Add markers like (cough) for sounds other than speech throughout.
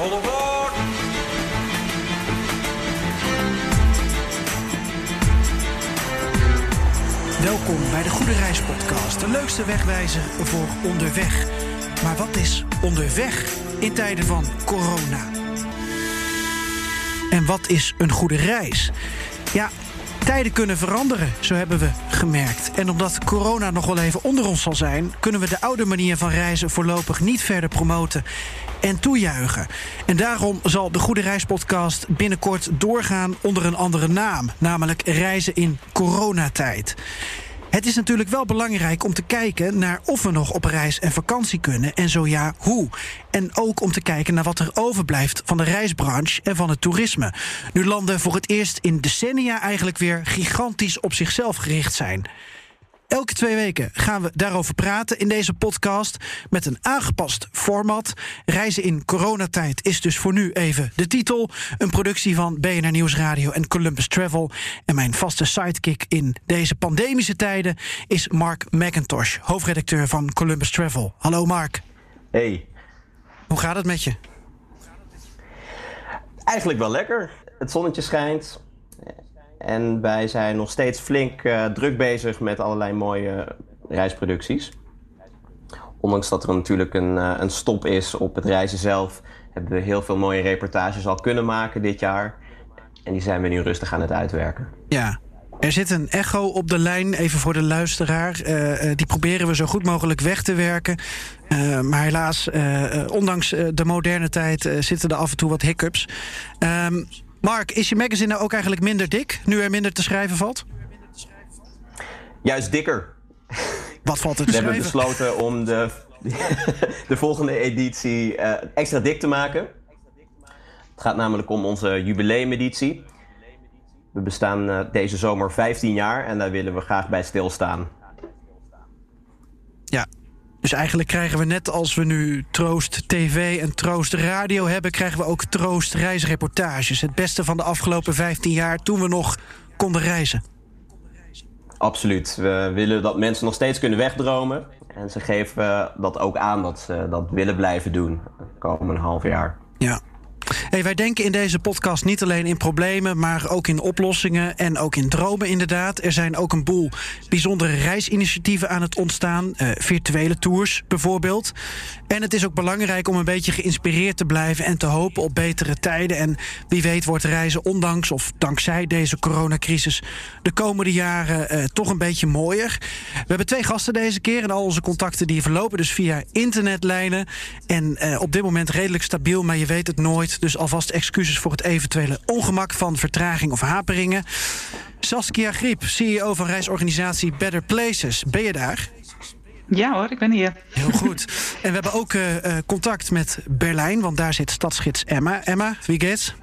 Oliver! Welkom bij de Goede Reis Podcast, de leukste wegwijzer voor onderweg. Maar wat is onderweg in tijden van corona? En wat is een goede reis? Ja, tijden kunnen veranderen, zo hebben we gemerkt. En omdat corona nog wel even onder ons zal zijn, kunnen we de oude manier van reizen voorlopig niet verder promoten en toejuichen. En daarom zal de Goede Reis Podcast binnenkort doorgaan onder een andere naam, namelijk Reizen in coronatijd. Het is natuurlijk wel belangrijk om te kijken naar of we nog op reis en vakantie kunnen. En zo ja, hoe. En ook om te kijken naar wat er overblijft van de reisbranche en van het toerisme. Nu landen voor het eerst in decennia eigenlijk weer gigantisch op zichzelf gericht zijn. Elke twee weken gaan we daarover praten in deze podcast met een aangepast format. Reizen in coronatijd is dus voor nu even de titel. Een productie van BNR Nieuwsradio en Columbus Travel. En mijn vaste sidekick in deze pandemische tijden is Mark McIntosh, hoofdredacteur van Columbus Travel. Hallo Mark. Hey. Hoe gaat het met je? Eigenlijk wel lekker. Het zonnetje schijnt. En wij zijn nog steeds flink uh, druk bezig met allerlei mooie reisproducties. Ondanks dat er natuurlijk een, uh, een stop is op het reizen zelf, hebben we heel veel mooie reportages al kunnen maken dit jaar. En die zijn we nu rustig aan het uitwerken. Ja, er zit een echo op de lijn, even voor de luisteraar. Uh, die proberen we zo goed mogelijk weg te werken. Maar helaas, ondanks de moderne tijd, zitten er af en toe wat hiccups. Um, Mark, is je magazine nou ook eigenlijk minder dik, nu er minder te schrijven valt? Juist dikker. Wat valt er te We schrijven? hebben besloten om de, (laughs) de volgende editie extra dik te maken. Het gaat namelijk om onze jubileumeditie. We bestaan uh, deze zomer 15 jaar en daar willen we graag bij stilstaan. Ja, dus eigenlijk krijgen we net als we nu Troost TV en Troost Radio hebben, krijgen we ook Troost reisreportages. Het beste van de afgelopen 15 jaar toen we nog konden reizen. Absoluut. We willen dat mensen nog steeds kunnen wegdromen. En ze geven dat ook aan dat ze dat willen blijven doen de komende half jaar. Ja. Wij denken in deze podcast niet alleen in problemen, maar ook in oplossingen en ook in dromen inderdaad. Er zijn ook een boel bijzondere reisinitiatieven aan het ontstaan, uh, virtuele tours bijvoorbeeld. En het is ook belangrijk om een beetje geïnspireerd te blijven en te hopen op betere tijden. En wie weet wordt reizen ondanks of dankzij deze coronacrisis de komende jaren uh, toch een beetje mooier. We hebben twee gasten deze keer en al onze contacten die verlopen dus via internetlijnen. En uh, op dit moment redelijk stabiel, maar je weet het nooit. Dus alvast excuses voor het eventuele ongemak van vertraging of haperingen. Saskia Griep, CEO van reisorganisatie Better Places. Ben je daar? Ja hoor, ik ben hier. Heel goed. En we hebben ook uh, uh, contact met Berlijn, want daar zit stadsgids Emma. Emma, wie geht's?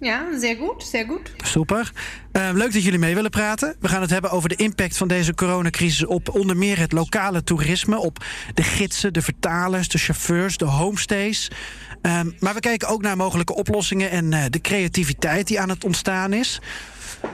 Ja, zeer goed, zeer goed. Super. Uh, leuk dat jullie mee willen praten. We gaan het hebben over de impact van deze coronacrisis op onder meer het lokale toerisme, op de gidsen, de vertalers, de chauffeurs, de homestays. Um, maar we kijken ook naar mogelijke oplossingen en uh, de creativiteit die aan het ontstaan is.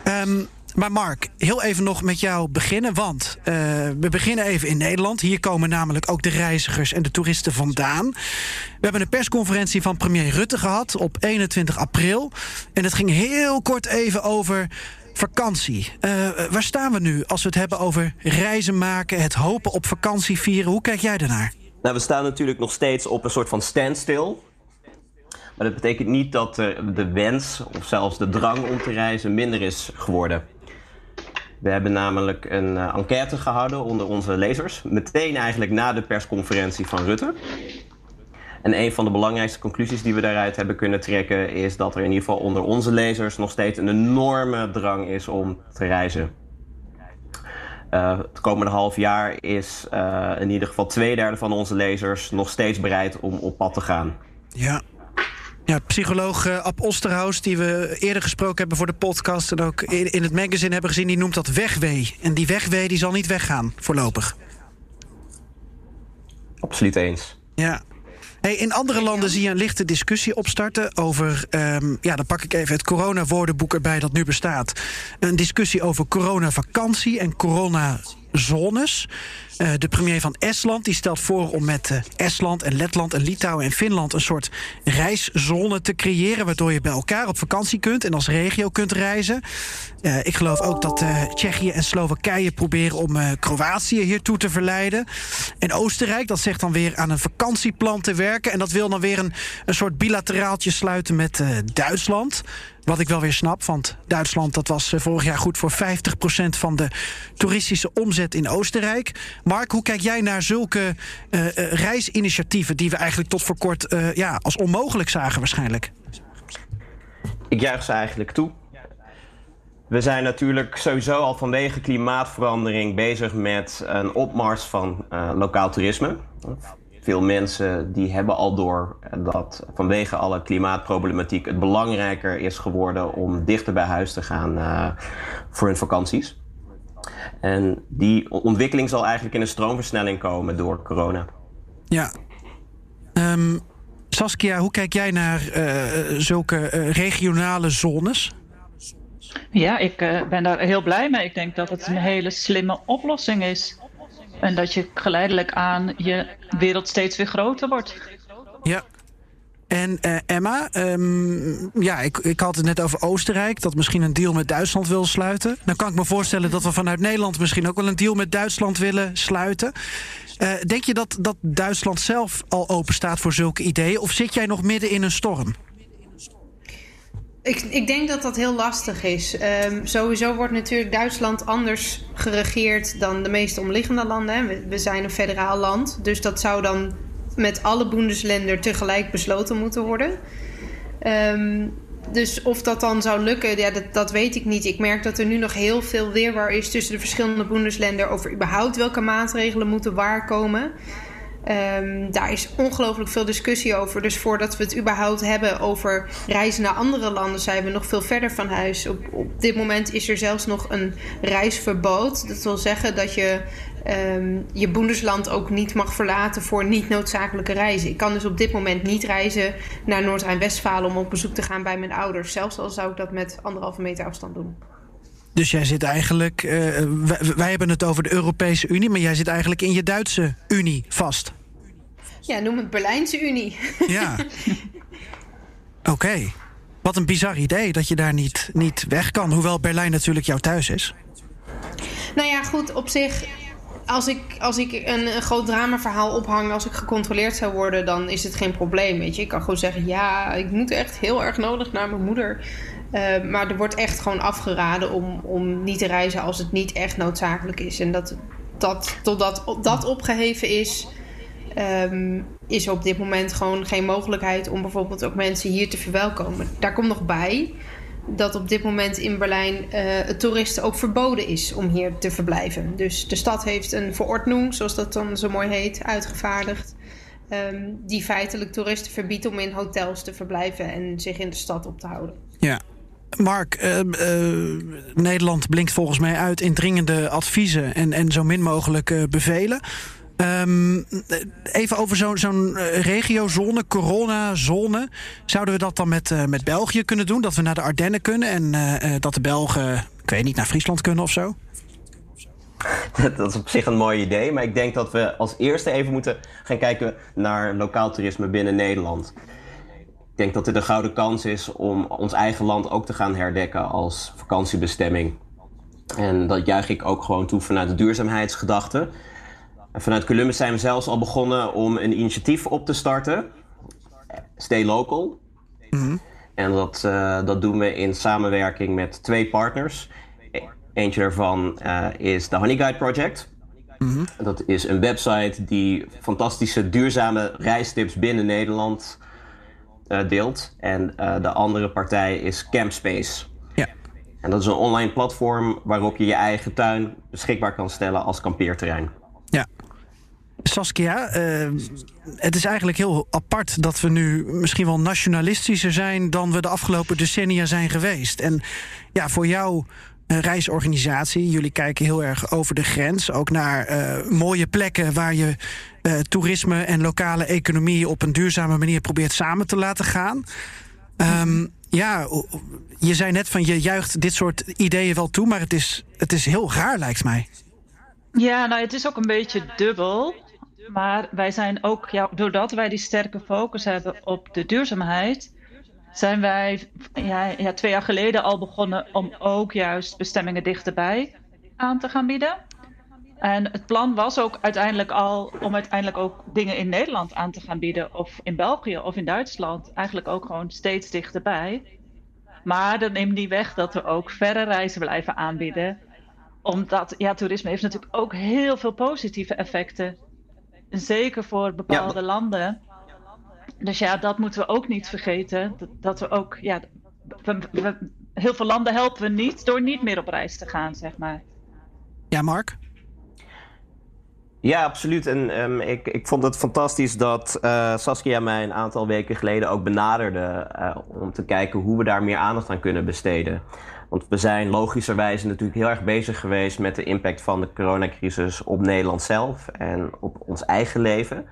Um, maar Mark, heel even nog met jou beginnen. Want uh, we beginnen even in Nederland. Hier komen namelijk ook de reizigers en de toeristen vandaan. We hebben een persconferentie van premier Rutte gehad op 21 april. En het ging heel kort even over vakantie. Uh, waar staan we nu als we het hebben over reizen maken, het hopen op vakantie vieren? Hoe kijk jij daarnaar? Nou, we staan natuurlijk nog steeds op een soort van standstill. Maar dat betekent niet dat de wens of zelfs de drang om te reizen minder is geworden. We hebben namelijk een uh, enquête gehouden onder onze lezers. Meteen eigenlijk na de persconferentie van Rutte. En een van de belangrijkste conclusies die we daaruit hebben kunnen trekken... is dat er in ieder geval onder onze lezers nog steeds een enorme drang is om te reizen. Uh, het komende half jaar is in ieder geval twee derde van onze lezers nog steeds bereid om op pad te gaan. Ja, ja, psycholoog uh, Ab Osterhaus, die we eerder gesproken hebben voor de podcast... en ook in, in het magazine hebben gezien, die noemt dat wegwee. En die wegwee die zal niet weggaan, voorlopig. Absoluut eens. Ja. Hey, in andere landen zie je een lichte discussie opstarten over... Um, ja, dan pak ik even het corona-woordenboek erbij dat nu bestaat. Een discussie over coronavakantie en coronazones. Uh, de premier van Estland die stelt voor om met uh, Estland en Letland en Litouwen en Finland een soort reiszone te creëren. Waardoor je bij elkaar op vakantie kunt en als regio kunt reizen. Uh, ik geloof ook dat Tsjechië en Slowakije proberen om Kroatië hiertoe te verleiden. En Oostenrijk, dat zegt dan weer aan een vakantieplan te werken. En dat wil dan weer een, een soort bilateraaltje sluiten met Duitsland. Wat ik wel weer snap, want Duitsland dat was vorig jaar goed voor 50% van de toeristische omzet in Oostenrijk. Mark, hoe kijk jij naar zulke uh, uh, reisinitiatieven die we eigenlijk tot voor kort uh, ja, als onmogelijk zagen waarschijnlijk? Ik juich ze eigenlijk toe. We zijn natuurlijk sowieso al vanwege klimaatverandering bezig met een opmars van lokaal toerisme. Veel mensen die hebben al door dat vanwege alle klimaatproblematiek het belangrijker is geworden om dichter bij huis te gaan voor hun vakanties. En die ontwikkeling zal eigenlijk in een stroomversnelling komen door corona. Ja. Um, Saskia, hoe kijk jij naar uh, zulke uh, regionale zones? Ja, ik ben daar heel blij mee. Ik denk dat het een hele slimme oplossing is. En dat je geleidelijk aan je wereld steeds weer groter wordt. Ja. En uh, Emma, um, ja, ik, ik had het net over Oostenrijk, dat misschien een deal met Duitsland wil sluiten. Dan kan ik me voorstellen dat we vanuit Nederland misschien ook wel een deal met Duitsland willen sluiten. Uh, denk je dat, dat Duitsland zelf al open staat voor zulke ideeën? Of zit jij nog midden in een storm? Ik, ik, denk dat dat heel lastig is. Um, sowieso wordt natuurlijk Duitsland anders geregeerd dan de meeste omliggende landen. We, zijn een federaal land, dus dat zou dan met alle Bundesländer tegelijk besloten moeten worden. Um, dus of dat dan zou lukken, ja, dat, dat, weet ik niet. Ik merk dat er nu nog heel veel weerwaar is tussen de verschillende Bundesländer over überhaupt welke maatregelen moeten waarkomen. Um, daar is ongelooflijk veel discussie over. Dus voordat we het überhaupt hebben over reizen naar andere landen, zijn we nog veel verder van huis. Op, op dit moment is er zelfs nog een reisverbod. Dat wil zeggen dat je um, je boendesland ook niet mag verlaten voor niet noodzakelijke reizen. Ik kan dus op dit moment niet reizen naar Noord-Rijn-Westfalen om op bezoek te gaan bij mijn ouders. Zelfs al zou ik dat met anderhalve meter afstand doen. Dus jij zit eigenlijk, uh, wij, wij, hebben het over de Europese Unie, maar jij zit eigenlijk in je Duitse Unie vast. Ja, noem het Berlijnse Unie. Ja. (laughs) Oké. Okay. Wat een bizar idee dat je daar niet, niet weg kan. Hoewel Berlijn natuurlijk jouw thuis is. Nou ja, goed, op zich. Als ik, als ik een, een groot dramaverhaal ophang, als ik gecontroleerd zou worden, dan is het geen probleem. Weet je, ik kan gewoon zeggen: ja, ik moet echt heel erg nodig naar mijn moeder. Uh, maar er wordt echt gewoon afgeraden om, om niet te reizen als het niet echt noodzakelijk is. En dat, dat totdat dat opgeheven is, um, is op dit moment gewoon geen mogelijkheid om bijvoorbeeld ook mensen hier te verwelkomen. Daar komt nog bij dat op dit moment in Berlijn uh, het toeristen ook verboden is om hier te verblijven. Dus de stad heeft een verordening, zoals dat dan zo mooi heet, uitgevaardigd. Um, die feitelijk toeristen verbiedt om in hotels te verblijven en zich in de stad op te houden. Ja, Mark, uh, uh, Nederland blinkt volgens mij uit in dringende adviezen en, en zo min mogelijk uh, bevelen. Um, even over zo'n zo'n regiozone, coronazone. Zouden we dat dan met, met België kunnen doen? Dat we naar de Ardennen kunnen en dat de Belgen, ik weet niet, naar Friesland kunnen of zo? (laughs) Dat is op zich een mooi idee, maar ik denk dat we als eerste even moeten gaan kijken naar lokaal toerisme binnen Nederland. Ik denk dat dit een gouden kans is om ons eigen land ook te gaan herdekken als vakantiebestemming. En dat juich ik ook gewoon toe vanuit de duurzaamheidsgedachte. En vanuit Columbus zijn we zelfs al begonnen om een initiatief op te starten. Stay Local. Mm-hmm. En dat, uh, dat doen we in samenwerking met twee partners. Eentje daarvan uh, is de Honey Guide Project. Mm-hmm. Dat is een website die fantastische duurzame reistips binnen Nederland uh, deelt. En de andere partij is Campspace. Ja. En dat is een online platform waarop je je eigen tuin beschikbaar kan stellen als kampeerterrein. Saskia, uh, het is eigenlijk heel apart dat we nu misschien wel nationalistischer zijn dan we de afgelopen decennia zijn geweest. En ja, voor jouw uh, reisorganisatie, jullie kijken heel erg over de grens, ook naar uh, mooie plekken waar je toerisme en lokale economie op een duurzame manier probeert samen te laten gaan. Um, ja, je zei net van je juicht dit soort ideeën wel toe, maar het is, het is heel raar, lijkt mij. Ja, nou het is ook een beetje dubbel. Maar wij zijn ook, ja, doordat wij die sterke focus hebben op de duurzaamheid, zijn wij ja, ja, twee jaar geleden al begonnen om ook juist bestemmingen dichterbij aan te gaan bieden. En het plan was ook uiteindelijk al om uiteindelijk ook dingen in Nederland aan te gaan bieden, of in België of in Duitsland, eigenlijk ook gewoon steeds dichterbij. Maar dat neemt niet weg dat we ook verre reizen blijven aanbieden. Omdat ja, toerisme heeft natuurlijk ook heel veel positieve effecten. Zeker voor bepaalde landen. Dus ja, dat moeten we ook niet vergeten. Dat, dat we ook, ja, heel veel landen helpen we niet door niet meer op reis te gaan, zeg maar. Ja, Mark? Ja, absoluut. En um, ik, ik vond het fantastisch dat uh, Saskia mij een aantal weken geleden ook benaderde uh, om te kijken hoe we daar meer aandacht aan kunnen besteden. Want we zijn logischerwijze natuurlijk heel erg bezig geweest met de impact van de coronacrisis op Nederland zelf en op ons eigen leven.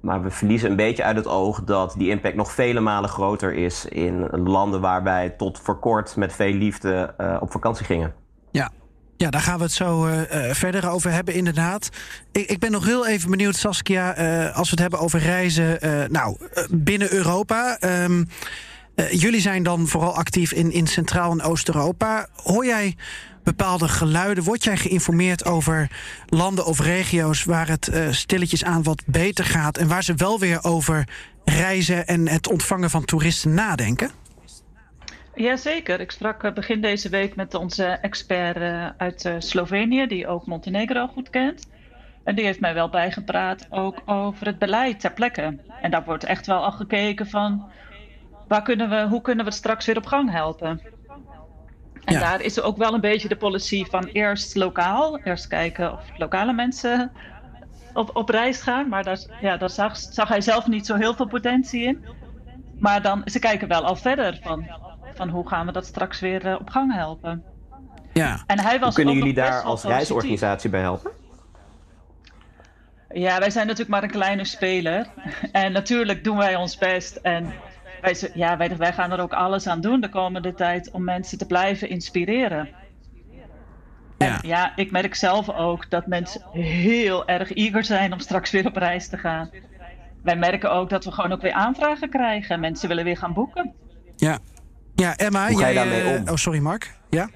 Maar we verliezen een beetje uit het oog dat die impact nog vele malen groter is in landen waar wij tot voor kort met veel liefde uh, op vakantie gingen. Ja, ja, daar gaan we het zo uh, verder over hebben, inderdaad. Ik, ik, ben nog heel even benieuwd, Saskia, als we het hebben over reizen nou, binnen Europa. Um, jullie zijn dan vooral actief in, in Centraal- en Oost-Europa. Hoor jij bepaalde geluiden? Word jij geïnformeerd over landen of regio's waar het stilletjes aan wat beter gaat en waar ze wel weer over reizen en het ontvangen van toeristen nadenken? Jazeker. Ik sprak begin deze week met onze expert uit Slovenië, die ook Montenegro goed kent. En die heeft mij wel bijgepraat ook over het beleid ter plekke. En daar wordt echt wel al gekeken van waar kunnen we, hoe kunnen we het straks weer op gang helpen. En ja. daar is er ook wel een beetje de policy van eerst lokaal, eerst kijken of lokale mensen op, op reis gaan. Maar daar, ja, daar zag, zag hij zelf niet zo heel veel potentie in. Maar dan, ze kijken wel al verder van van hoe gaan we dat straks weer uh, op gang helpen. Ja. En hij was hoe kunnen jullie daar als reisorganisatie bij helpen? Ja, wij zijn natuurlijk maar een kleine speler. (laughs) En natuurlijk doen wij ons best. En wij, ja, wij, wij gaan er ook alles aan doen de komende tijd om mensen te blijven inspireren. Ja. En ja, ik merk zelf ook dat mensen heel erg eager zijn om straks weer op reis te gaan. Wij merken ook dat we gewoon ook weer aanvragen krijgen. Mensen willen weer gaan boeken. Ja, ja, Emma, Hoe ga jij, daarmee uh, om? Oh, sorry, Mark. Ja?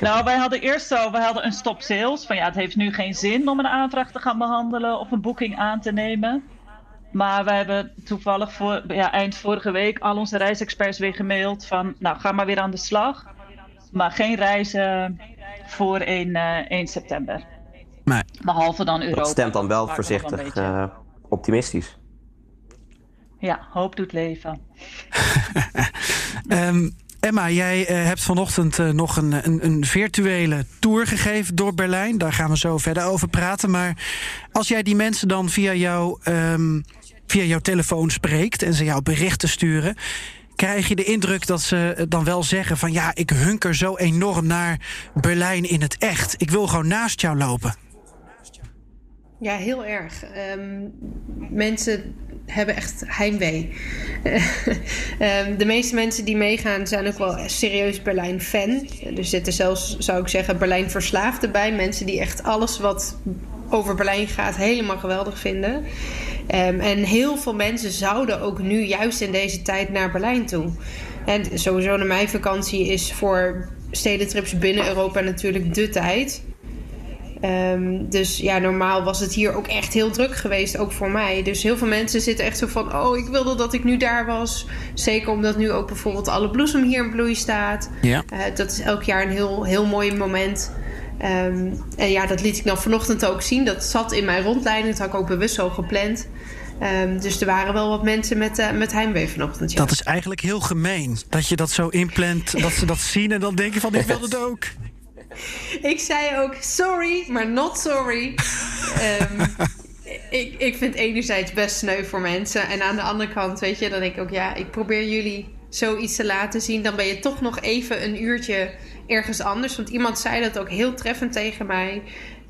Nou, wij hadden eerst zo, wij hadden een stop sales. Van ja, het heeft nu geen zin om een aanvraag te gaan behandelen of een boeking aan te nemen. Maar we hebben toevallig voor, ja, eind vorige week al onze reisexperts weer gemaild van, nou, ga maar weer aan de slag. Maar geen reizen voor 1, uh, 1 september. Nee. Behalve dan Europa. Dat stemt dan wel voorzichtig uh, optimistisch. Ja, hoop doet leven. um, (laughs) Emma, jij uh, hebt vanochtend uh, nog een, een, een, virtuele tour gegeven door Berlijn. Daar gaan we zo verder over praten. Maar als jij die mensen dan via, jou, um, via jouw telefoon spreekt en ze jou berichten sturen. Krijg je de indruk dat ze dan wel zeggen van ja, ik hunker zo enorm naar Berlijn in het echt. Ik wil gewoon naast jou lopen. Ja, heel erg. Um, mensen hebben echt heimwee. um, (laughs) de meeste mensen die meegaan zijn ook wel serieus Berlijn-fan. Er zitten zelfs, zou ik zeggen, Berlijn-verslaafden bij. Mensen die echt alles wat over Berlijn gaat helemaal geweldig vinden. Um, en heel veel mensen zouden ook nu juist in deze tijd naar Berlijn toe. En sowieso naar mijn vakantie is voor stedentrips binnen Europa natuurlijk de tijd. Um, dus ja, normaal was het hier ook echt heel druk geweest, ook voor mij. Dus heel veel mensen zitten echt zo van: oh, ik wilde dat ik nu daar was. Zeker omdat nu ook bijvoorbeeld alle bloesem hier in bloei staat. Ja. Uh, dat is elk jaar een heel, heel mooi moment. Um, en ja, dat liet ik dan vanochtend ook zien. Dat zat in mijn rondleiding. Dat had ik ook bewust zo gepland. Um, dus er waren wel wat mensen met, uh, met heimwee vanochtend. Ja. Dat is eigenlijk heel gemeen. Dat je dat zo inplant, dat ze dat zien en dan denken van ik wil het ook. (laughs) Ik zei ook sorry, maar not sorry. um, (laughs) ik, ik vind enerzijds best sneu voor mensen. En aan de andere kant, weet je, dan denk ik ook... ja, ik probeer jullie zoiets te laten zien. Dan ben je toch nog even een uurtje ergens anders. Want iemand zei dat ook heel treffend tegen mij.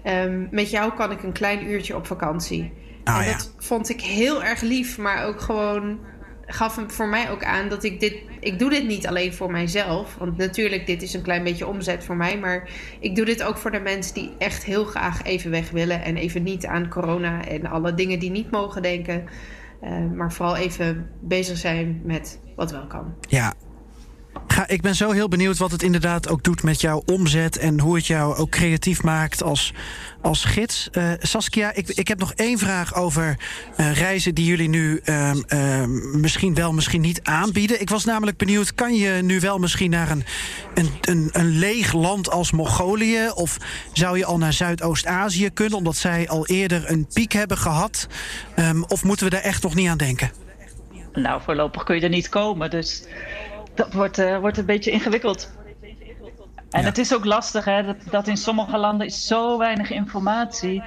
Um, met jou kan ik een klein uurtje op vakantie. Oh, en ja. dat vond ik heel erg lief, maar ook gewoon gaf hem voor mij ook aan dat ik dit. Ik doe dit niet alleen voor mijzelf. Want natuurlijk, dit is een klein beetje omzet voor mij. Maar ik doe dit ook voor de mensen die echt heel graag even weg willen. En even niet aan corona en alle dingen die niet mogen denken. Uh, maar vooral even bezig zijn met wat wel kan. Ja, Ik ben zo heel benieuwd wat het inderdaad ook doet met jouw omzet en hoe het jou ook creatief maakt als, als gids. Uh, Saskia, ik, ik heb nog één vraag over uh, reizen die jullie nu uh, misschien wel, misschien niet aanbieden. Ik was namelijk benieuwd, kan je nu wel misschien naar een, een, een, een leeg land als Mongolië? Of zou je al naar Zuidoost-Azië kunnen, omdat zij al eerder een piek hebben gehad? Um, of moeten we daar echt nog niet aan denken? Nou, voorlopig kun je er niet komen, dus dat wordt, uh, wordt een beetje ingewikkeld. En ja. het is ook lastig, hè, dat, dat, in sommige landen is zo weinig informatie.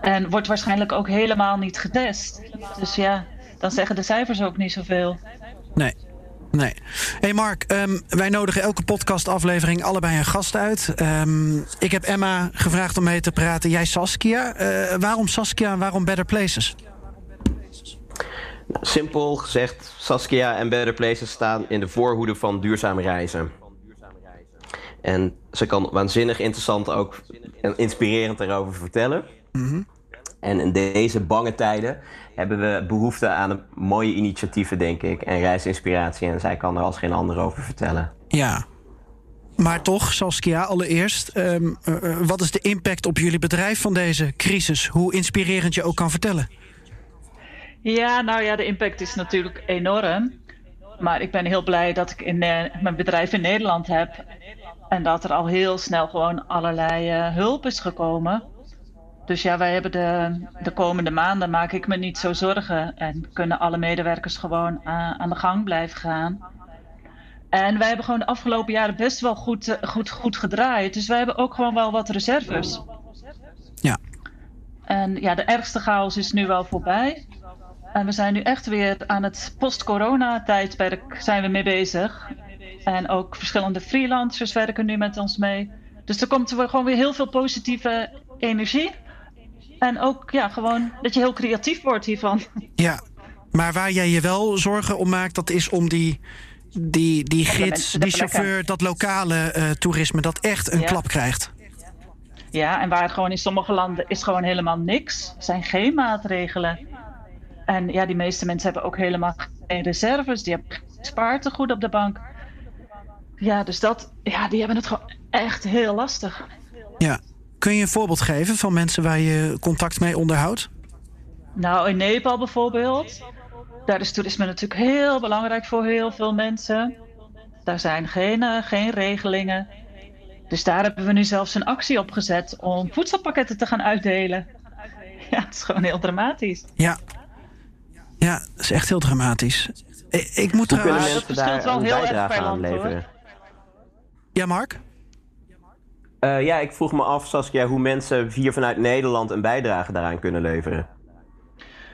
En wordt waarschijnlijk ook helemaal niet getest. Dus ja, dan zeggen de cijfers ook niet zoveel. Nee. Nee. Hey Mark, um, wij nodigen elke podcastaflevering allebei een gast uit. Um, ik heb Emma gevraagd om mee te praten. Jij Saskia. Uh, waarom Saskia en waarom Better Places? Nou, simpel gezegd, Saskia en Better Places staan in de voorhoede van duurzame reizen. En ze kan waanzinnig interessant ook en inspirerend erover vertellen. Mm -hmm. En in deze bange tijden hebben we behoefte aan mooie initiatieven, denk ik. En reisinspiratie. En zij kan er als geen ander over vertellen. Ja. Maar toch, Saskia, allereerst. Um, uh, wat is de impact op jullie bedrijf van deze crisis? Hoe inspirerend je ook kan vertellen. Ja, nou ja, de impact is natuurlijk enorm. Maar ik ben heel blij dat ik in, uh, mijn bedrijf in Nederland heb. En dat er al heel snel gewoon allerlei uh, hulp is gekomen. Dus ja, wij hebben de, de komende maanden maak ik me niet zo zorgen. En kunnen alle medewerkers gewoon uh, aan de gang blijven gaan. En wij hebben gewoon de afgelopen jaren best wel goed, goed, goed gedraaid. Dus wij hebben ook gewoon wel wat reserves. Ja. En ja, de ergste chaos is nu wel voorbij. En we zijn nu echt weer aan het post-corona-tijdperk zijn we mee bezig. En ook verschillende freelancers werken nu met ons mee. Dus er komt gewoon weer heel veel positieve energie. En ook ja, gewoon dat je heel creatief wordt hiervan. Ja, maar waar jij je wel zorgen om maakt, dat is om die, die, die gids, die chauffeur, dat lokale uh, toerisme, dat echt een ja. klap krijgt. Ja, en waar gewoon in sommige landen is gewoon helemaal niks. Er zijn geen maatregelen. En ja, die meeste mensen hebben ook helemaal geen reserves. Die hebben spaartegoed op de bank. Ja, dus dat, ja, die hebben het gewoon echt heel lastig. Ja. Kun je een voorbeeld geven van mensen waar je contact mee onderhoudt? Nou, in Nepal bijvoorbeeld. Daar is toerisme natuurlijk heel belangrijk voor heel veel mensen. Daar zijn geen, uh, geen regelingen. Dus daar hebben we nu zelfs een actie opgezet om voedselpakketten te gaan uitdelen. Ja, het is gewoon heel dramatisch. Ja, ja, dat is echt heel dramatisch. Ik, ik moet Hoe trouwens... kunnen mensen daar wel heel erg aan leveren? Ja, Mark? Uh, ja, ik vroeg me af, Saskia, hoe mensen hier vanuit Nederland een bijdrage daaraan kunnen leveren.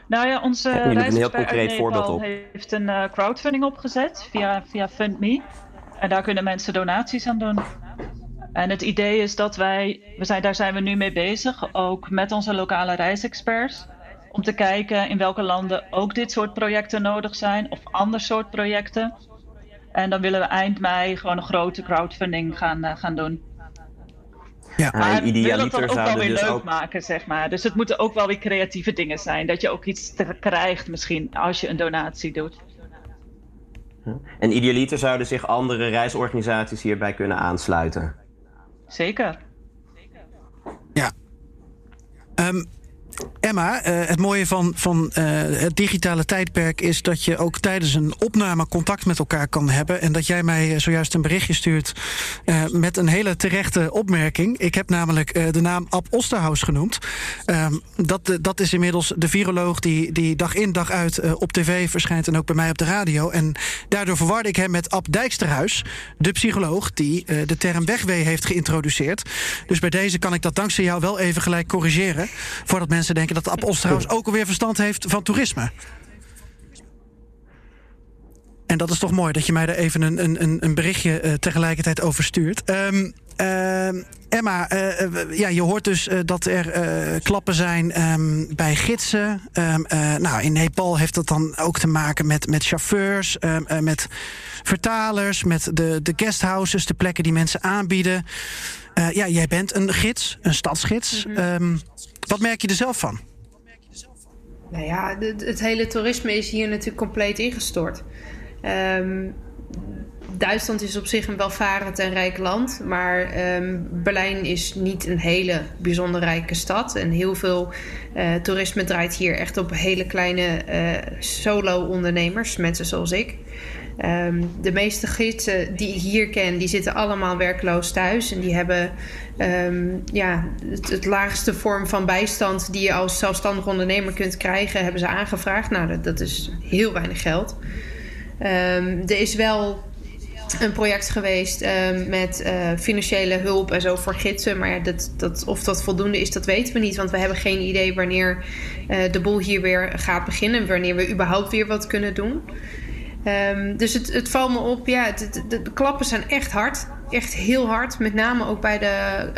Nou ja, onze een heel concreet voorbeeld op. heeft een uh, crowdfunding opgezet via, via FundMe. En daar kunnen mensen donaties aan doen. En het idee is dat wij, we zijn, daar zijn we nu mee bezig, ook met onze lokale reisexperts om te kijken in welke landen ook dit soort projecten nodig zijn of ander soort projecten. En dan willen we eind mei gewoon een grote crowdfunding gaan, uh, gaan doen. Ja, maar we willen het dan ook wel weer dus leuk ook... maken, zeg maar. Dus het moeten ook wel weer creatieve dingen zijn. Dat je ook iets krijgt misschien als je een donatie doet. En idealiter zouden zich andere reisorganisaties hierbij kunnen aansluiten? Zeker. Ja. Um, Emma, uh, het mooie van, van uh, het digitale tijdperk is dat je ook tijdens een opname contact met elkaar kan hebben. En dat jij mij zojuist een berichtje stuurt met een hele terechte opmerking. Ik heb namelijk de naam Ab Osterhaus genoemd. Ehm, dat, dat is inmiddels de viroloog die, die dag in dag uit op tv verschijnt en ook bij mij op de radio. En daardoor verwarde ik hem met Ab Dijksterhuis, de psycholoog die de term wegwee heeft geïntroduceerd. Dus bij deze kan ik dat dankzij jou wel even gelijk corrigeren. Voordat mensen mensen denken dat Ab trouwens ook alweer verstand heeft van toerisme. En dat is toch mooi dat je mij er even een, een, een berichtje uh, tegelijkertijd over stuurt. Um, uh, Emma, uh, ja, je hoort dus dat er klappen zijn um, bij gidsen. Um, nou, in Nepal heeft dat dan ook te maken met, met chauffeurs, met vertalers, met de, de guesthouses, de plekken die mensen aanbieden. ja, jij bent een gids, een stadsgids. -hmm. wat merk je er zelf van? Nou ja, het, het hele toerisme is hier natuurlijk compleet ingestort. Um, Duitsland is op zich een welvarend en rijk land, maar um, Berlijn is niet een hele bijzonder rijke stad. En heel veel uh, toerisme draait hier echt op hele kleine uh, solo-ondernemers, mensen zoals ik. Um, de meeste gidsen die ik hier ken, die zitten allemaal werkloos thuis. En die hebben ja, het, het, laagste vorm van bijstand die je als zelfstandig ondernemer kunt krijgen, hebben ze aangevraagd. Nou, dat is heel weinig geld. Um, er is wel een project geweest um, met uh, financiële hulp en zo voor gidsen. Maar dat, dat, of dat voldoende is, dat weten we niet. Want we hebben geen idee wanneer uh, de boel hier weer gaat beginnen. Wanneer we überhaupt weer wat kunnen doen. Um, dus het, het valt me op, ja, de, klappen zijn echt hard. Echt heel hard. Met name ook bij de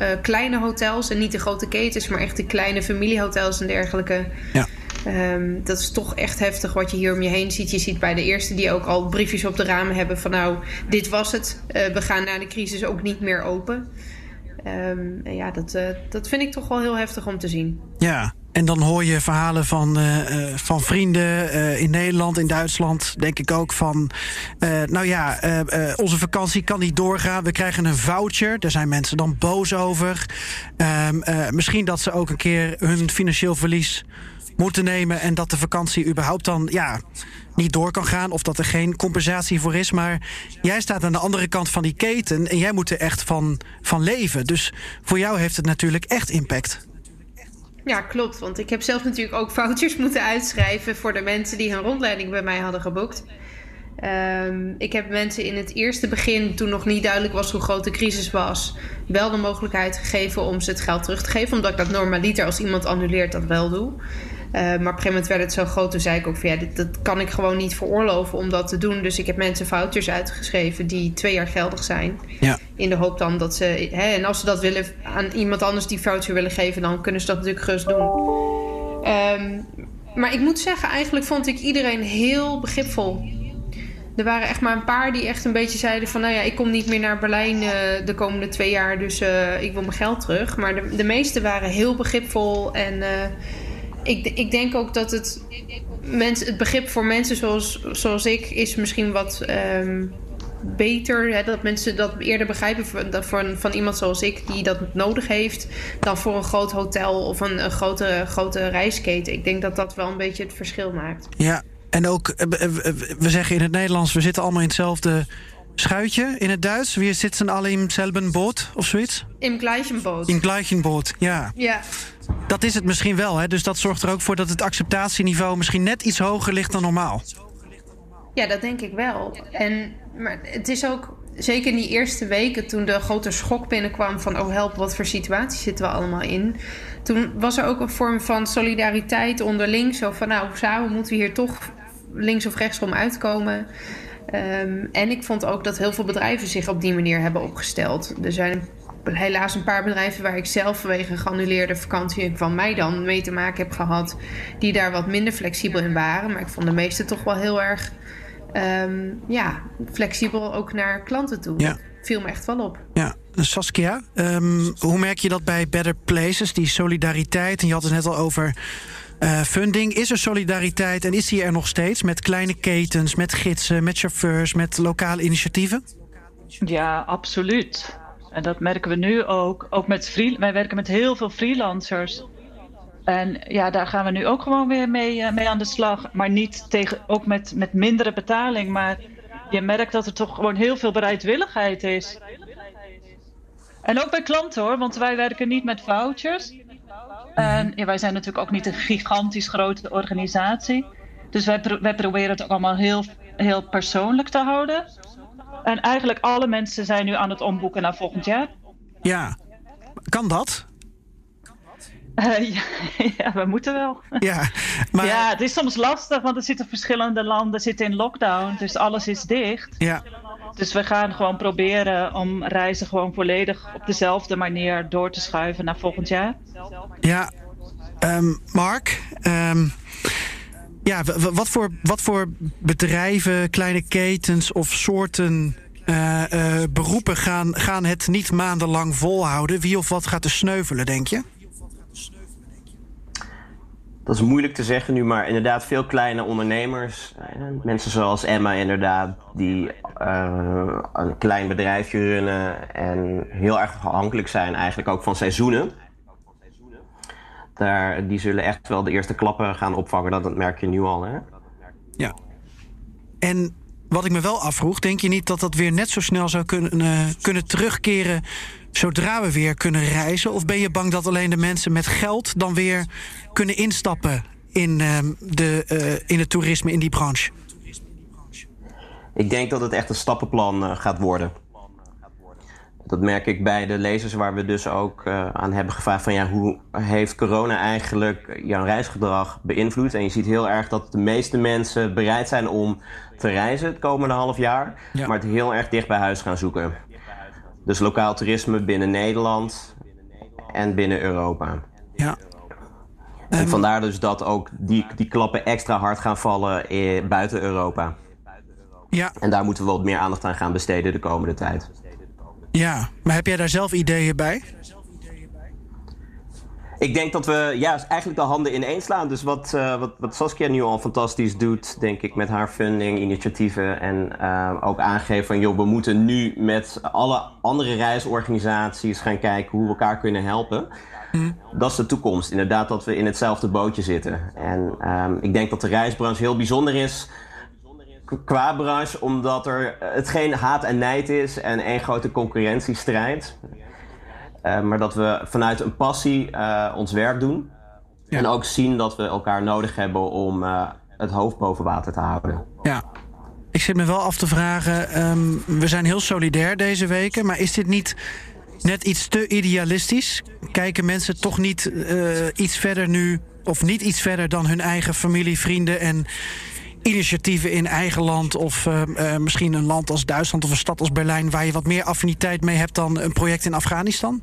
uh, kleine hotels. En niet de grote ketens, maar echt de kleine familiehotels en dergelijke. Ja. Um, dat is toch echt heftig wat je hier om je heen ziet. Je ziet bij de eerste die ook al briefjes op de ramen hebben van nou, dit was het. Uh, we gaan na de crisis ook niet meer open. Um, en ja, dat, uh, dat vind ik toch wel heel heftig om te zien. Ja, en dan hoor je verhalen van, uh, van vrienden in Nederland, in Duitsland, denk ik ook van. nou ja, onze vakantie kan niet doorgaan. We krijgen een voucher. Daar zijn mensen dan boos over. Ehm, misschien dat ze ook een keer hun financieel verlies moeten nemen en dat de vakantie überhaupt dan ja, niet door kan gaan of dat er geen compensatie voor is. Maar jij staat aan de andere kant van die keten en jij moet er echt van, van leven. Dus voor jou heeft het natuurlijk echt impact. Ja, klopt. Want ik heb zelf natuurlijk ook vouchers (laughs) moeten uitschrijven voor de mensen die hun rondleiding bij mij hadden geboekt. Um, ik heb mensen in het eerste begin, toen nog niet duidelijk was hoe groot de crisis was, wel de mogelijkheid gegeven om ze het geld terug te geven. Omdat ik dat normaliter als iemand annuleert dat wel doe. Uh, maar op een gegeven moment werd het zo groot. Toen zei ik ook van ja, dit, dat kan ik gewoon niet veroorloven om dat te doen. Dus ik heb mensen vouchers uitgeschreven die twee jaar geldig zijn. Ja. In de hoop dan dat ze. Hè, en als ze dat willen aan iemand anders die voucher willen geven, dan kunnen ze dat natuurlijk gerust doen. Um, maar ik moet zeggen, eigenlijk vond ik iedereen heel begripvol. Er waren echt maar een paar die echt een beetje zeiden van... nou ja, ik kom niet meer naar Berlijn uh, de komende twee jaar... dus uh, ik wil mijn geld terug. Maar de, de meesten waren heel begripvol en... Uh, ik, ik denk ook dat het, mens, het begrip voor mensen zoals, zoals ik is misschien wat um, beter. Hè, dat mensen dat eerder begrijpen van, van, van iemand zoals ik die dat nodig heeft. dan voor een groot hotel of een, een grote, grote reisketen. Ik denk dat dat wel een beetje het verschil maakt. Ja, en ook, eh, eh, we zeggen in het Nederlands, we zitten allemaal in hetzelfde schuitje in het Duits. We zitten alle in hetzelfde boot of zoiets? In gleichen boot. In gleichen boot, ja. Ja. Dat is het misschien wel, hè? Dus dat zorgt er ook voor dat het acceptatieniveau misschien net iets hoger ligt dan normaal. Ja, dat denk ik wel. En maar het is ook zeker in die eerste weken, toen de grote schok binnenkwam van oh help, wat voor situatie zitten we allemaal in. Toen was er ook een vorm van solidariteit onderling. Zo van nou, samen moeten we hier toch links of rechtsom uitkomen. Um, en ik vond ook dat heel veel bedrijven zich op die manier hebben opgesteld. Er zijn helaas een paar bedrijven waar ik zelf vanwege een geannuleerde vakantie van mij dan mee te maken heb gehad, die daar wat minder flexibel in waren. Maar ik vond de meeste toch wel heel erg um, ja, flexibel ook naar klanten toe. Ja. Viel me echt wel op. Ja, Saskia, um, hoe merk je dat bij Better Places, die solidariteit? En je had het net al over uh, funding. Is er solidariteit en is die er nog steeds met kleine ketens, met gidsen, met chauffeurs, met lokale initiatieven? Ja, absoluut. En dat merken we nu ook. Ook met free, wij werken met heel veel freelancers. En ja, daar gaan we nu ook gewoon weer mee, uh, mee aan de slag. Maar niet tegen, ook met, met mindere betaling. Maar je merkt dat er toch gewoon heel veel bereidwilligheid is. En ook bij klanten hoor, want wij werken niet met vouchers. En ja, wij zijn natuurlijk ook niet een gigantisch grote organisatie. Dus wij, proberen het allemaal heel, heel persoonlijk te houden. En eigenlijk alle mensen zijn nu aan het omboeken naar volgend jaar. Ja, kan dat? Uh, (laughs) ja, (laughs) ja, we moeten wel. Ja, maar... ja, het is soms lastig, want er zitten verschillende landen zitten in lockdown. Dus alles is dicht. Ja. Dus we gaan gewoon proberen om reizen gewoon volledig op dezelfde manier door te schuiven naar volgend jaar. Ja, um, Mark, um, ja, wat voor, wat voor bedrijven, kleine ketens of soorten uh, uh, beroepen gaan, gaan het niet maandenlang volhouden? Wie of wat gaat er sneuvelen, denk je? Dat is moeilijk te zeggen nu, maar inderdaad veel kleine ondernemers. Eh, mensen zoals Emma inderdaad, die een klein bedrijfje runnen en heel erg afhankelijk zijn eigenlijk ook van seizoenen. Daar, die zullen echt wel de eerste klappen gaan opvangen, dat, dat merk je nu al. Hè? Ja. En wat ik me wel afvroeg, denk je niet dat dat weer net zo snel zou kunnen, uh, kunnen terugkeren zodra we weer kunnen reizen? Of ben je bang dat alleen de mensen met geld dan weer kunnen instappen in, uh, de, uh, in het toerisme, in die branche? Ik denk dat het echt een stappenplan uh, gaat worden. Dat merk ik bij de lezers waar we dus ook uh, aan hebben gevraagd van ja, hoe heeft corona eigenlijk jouw reisgedrag beïnvloed? En je ziet heel erg dat de meeste mensen bereid zijn om te reizen het komende half jaar, ja. maar het heel erg dicht bij huis gaan zoeken. Dus lokaal toerisme binnen Nederland en binnen Europa. Ja. En um, vandaar dus dat ook die, die klappen extra hard gaan vallen in, buiten Europa. Ja. En daar moeten we wat meer aandacht aan gaan besteden de komende tijd. Ja, maar heb jij daar zelf ideeën bij? Ik denk dat we ja, eigenlijk de handen ineen slaan. Dus wat, uh, wat, wat Saskia nu al fantastisch doet, denk ik, met haar funding, initiatieven. En uh, ook aangeven van, joh, we moeten nu met alle andere reisorganisaties gaan kijken hoe we elkaar kunnen helpen. Mm. Dat is de toekomst. Inderdaad, dat we in hetzelfde bootje zitten. En um, ik denk dat de reisbranche heel bijzonder is qua branche, omdat er het geen haat en nijd is en één grote concurrentiestrijd. Uh, maar dat we vanuit een passie uh, ons werk doen. Ja. En ook zien dat we elkaar nodig hebben om uh, het hoofd boven water te houden. Ja. Ik zit me wel af te vragen, um, we zijn heel solidair deze weken, maar is dit niet net iets te idealistisch? Kijken mensen toch niet iets verder nu, of niet iets verder dan hun eigen familie, vrienden en initiatieven in eigen land of uh, uh, misschien een land als Duitsland of een stad als Berlijn waar je wat meer affiniteit mee hebt dan een project in Afghanistan?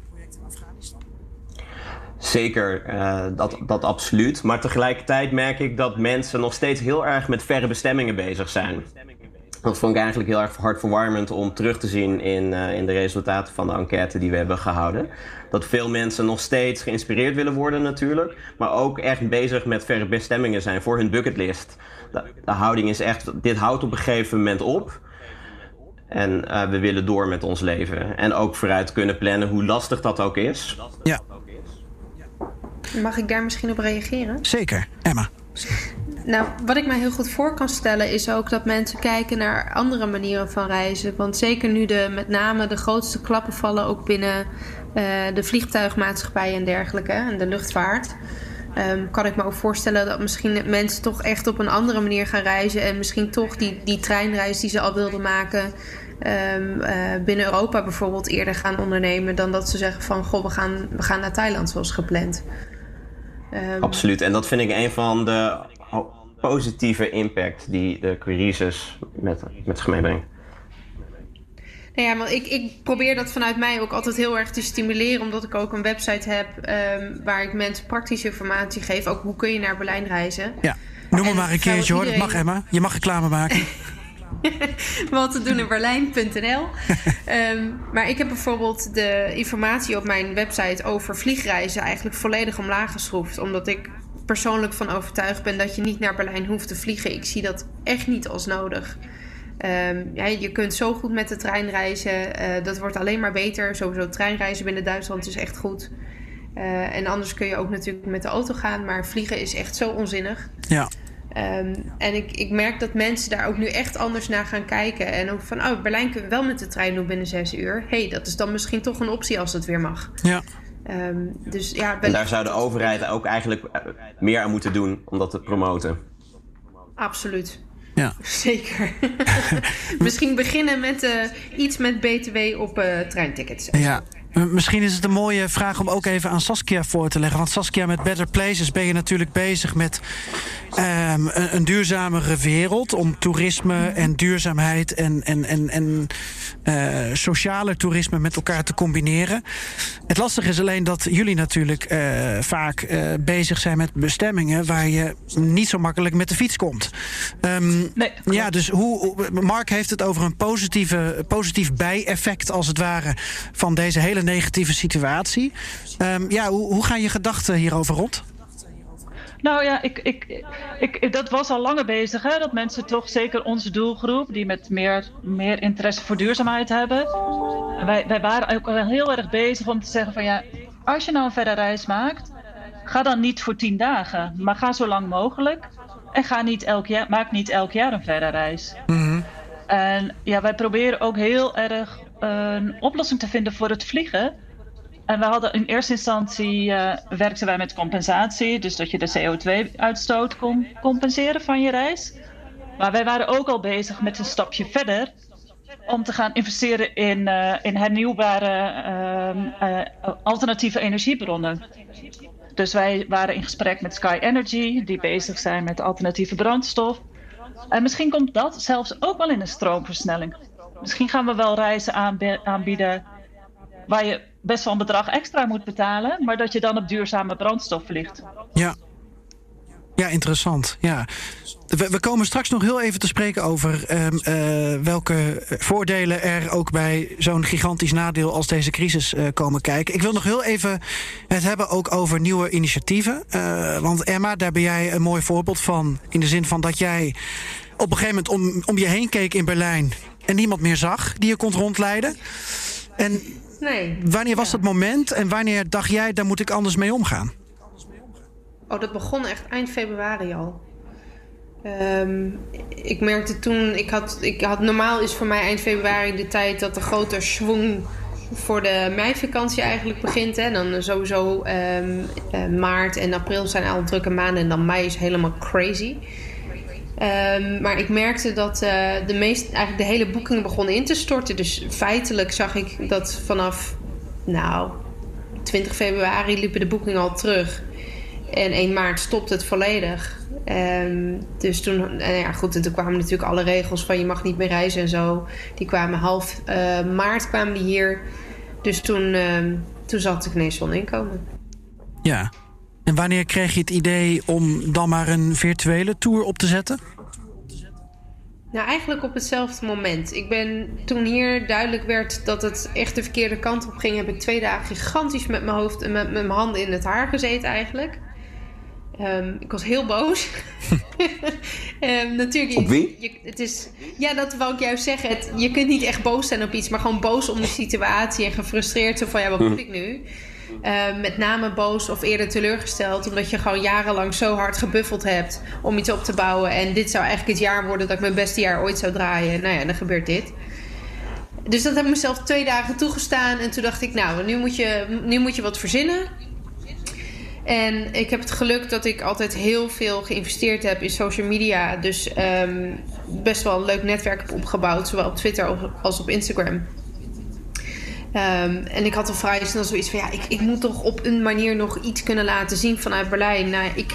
Zeker, uh, dat, dat absoluut. Maar tegelijkertijd merk ik dat mensen nog steeds heel erg met verre bestemmingen bezig zijn. Dat vond ik eigenlijk heel erg hartverwarmend om terug te zien in, in de resultaten van de enquête die we hebben gehouden. Dat veel mensen nog steeds geïnspireerd willen worden natuurlijk, maar ook echt bezig met verre bestemmingen zijn voor hun bucketlist. De, de houding is echt, dit houdt op een gegeven moment op. En uh, we willen door met ons leven. En ook vooruit kunnen plannen, hoe lastig dat ook is. Ja. Mag ik daar misschien op reageren? Zeker, Emma. Nou, wat ik mij heel goed voor kan stellen is ook dat mensen kijken naar andere manieren van reizen. Want zeker nu de, met name de grootste klappen vallen ook binnen uh, de vliegtuigmaatschappij en dergelijke en de luchtvaart. Um, kan ik me ook voorstellen dat misschien mensen toch echt op een andere manier gaan reizen. En misschien toch die, die treinreis die ze al wilden maken. Um, uh, binnen Europa bijvoorbeeld eerder gaan ondernemen. Dan dat ze zeggen van goh, we gaan, we gaan naar Thailand zoals gepland. Um, Absoluut. En dat vind ik een van de positieve impact die de crisis met, met zich meebrengt. Nou ja, maar ik, ik probeer dat vanuit mij ook altijd heel erg te stimuleren, omdat ik ook een website heb um, waar ik mensen praktische informatie geef. Ook hoe kun je naar Berlijn reizen. Ja, noem me maar een keertje hoor. Dat mag Emma. Je mag reclame maken. (laughs) Wat te doen in Berlijn.nl. um, (laughs) maar ik heb bijvoorbeeld de informatie op mijn website over vliegreizen eigenlijk volledig omlaag geschroefd. Omdat ik persoonlijk van overtuigd ben dat je niet naar Berlijn hoeft te vliegen. Ik zie dat echt niet als nodig. Um, ja, je kunt zo goed met de trein reizen. Uh, dat wordt alleen maar beter. Sowieso treinreizen binnen Duitsland is echt goed. Uh, en anders kun je ook natuurlijk met de auto gaan. Maar vliegen is echt zo onzinnig. Ja. Um, en ik, ik merk dat mensen daar ook nu echt anders naar gaan kijken. En ook van, oh, Berlijn kunnen we wel met de trein doen binnen zes uur. hey, dat is dan misschien toch een optie als het weer mag. Ja. Um, dus, ja, en daar zou de overheid ook eigenlijk meer aan moeten doen om dat te promoten. Absoluut. Ja. (laughs) Zeker. (laughs) Misschien beginnen met uh, iets met BTW op uh, treintickets. Ja. Misschien is het een mooie vraag om ook even aan Saskia voor te leggen. Want Saskia, met Better Places ben je natuurlijk bezig met um, een, een, duurzamere wereld. Om toerisme en duurzaamheid en, en, en, en uh, sociale toerisme met elkaar te combineren. Het lastige is alleen dat jullie natuurlijk uh, vaak uh, bezig zijn met bestemmingen waar je niet zo makkelijk met de fiets komt. Um, nee, ja, dus hoe, Mark heeft het over een positieve, positief bijeffect als het ware van deze hele negatieve situatie. Um, ja, hoe, hoe gaan je gedachten hierover rond? Nou ja, ik, ik, ik, dat was al langer bezig. Hè? Dat mensen toch, zeker onze doelgroep, die met meer, meer interesse voor duurzaamheid hebben. Wij, wij waren ook al heel erg bezig om te zeggen van ja, als je nou een verre reis maakt, ga dan niet voor tien dagen, maar ga zo lang mogelijk. En ga niet elk jaar, maak niet elk jaar een verre reis. Mm En ja, wij proberen ook heel erg een oplossing te vinden voor het vliegen. En we hadden in eerste instantie uh, werkten wij met compensatie, dus dat je de CO2-uitstoot kon compenseren van je reis. Maar wij waren ook al bezig met een stapje verder om te gaan investeren in, uh, in hernieuwbare uh, alternatieve energiebronnen. Dus wij waren in gesprek met Sky Energy, die bezig zijn met alternatieve brandstof. En misschien komt dat zelfs ook wel in een stroomversnelling. Misschien gaan we wel reizen aanbieden waar je best wel een bedrag extra moet betalen, maar dat je dan op duurzame brandstof vliegt. Ja. Ja, interessant. Ja. We, komen straks nog heel even te spreken over um, uh, welke voordelen er ook bij zo'n gigantisch nadeel als deze crisis uh, komen kijken. Ik wil nog heel even het hebben ook over nieuwe initiatieven. Uh, want Emma, daar ben jij een mooi voorbeeld van. In de zin van dat jij op een gegeven moment om, om je heen keek in Berlijn en niemand meer zag die je kon rondleiden. En Nee. Wanneer was dat moment en wanneer dacht jij, daar moet ik anders mee omgaan? Oh, dat begon echt eind februari al. Um, ik merkte toen, ik had, ik had, normaal is voor mij eind februari de tijd dat de grote schwung voor de meivakantie eigenlijk begint. Hè. Dan sowieso um, uh, maart en april zijn al drukke maanden en dan mei is helemaal crazy. Um, maar ik merkte dat uh, de, meest, eigenlijk de hele boekingen begonnen in te storten. Dus feitelijk zag ik dat vanaf, nou, 20 februari liepen de boekingen al terug. En 1 maart stopte het volledig. Um, dus toen, nou ja, goed, en toen kwamen natuurlijk alle regels van je mag niet meer reizen en zo. Die kwamen half uh, maart kwamen die hier. Dus toen, uh, toen zat ik ineens zonder inkomen. Ja, en wanneer kreeg je het idee om dan maar een virtuele tour op te zetten? Nou, eigenlijk op hetzelfde moment. Ik ben toen hier duidelijk werd dat het echt de verkeerde kant op ging, heb ik twee dagen gigantisch met mijn hoofd en met, met mijn handen in het haar gezeten eigenlijk. Um, ik was heel boos. um, (laughs) natuurlijk, op wie? Je, het is, ja, dat wou ik juist zeggen. Het, je kunt niet echt boos zijn op iets, maar gewoon boos om de situatie en gefrustreerd. Zo van, ja, wat hm. moet ik nu? Uh, met name boos of eerder teleurgesteld. Omdat je gewoon jarenlang zo hard gebuffeld hebt om iets op te bouwen. En dit zou eigenlijk het jaar worden dat ik mijn beste jaar ooit zou draaien. Nou ja, dan gebeurt dit. Dus dat heb ik mezelf twee dagen toegestaan. En toen dacht ik, nou, nu moet je, nu moet je wat verzinnen. En ik heb het geluk dat ik altijd heel veel geïnvesteerd heb in social media. Dus um, best wel een leuk netwerk heb opgebouwd. Zowel op Twitter als op Instagram. Um, en ik had al vrij snel zoiets van ja, ik, ik moet toch op een manier nog iets kunnen laten zien vanuit Berlijn. Nou, ik,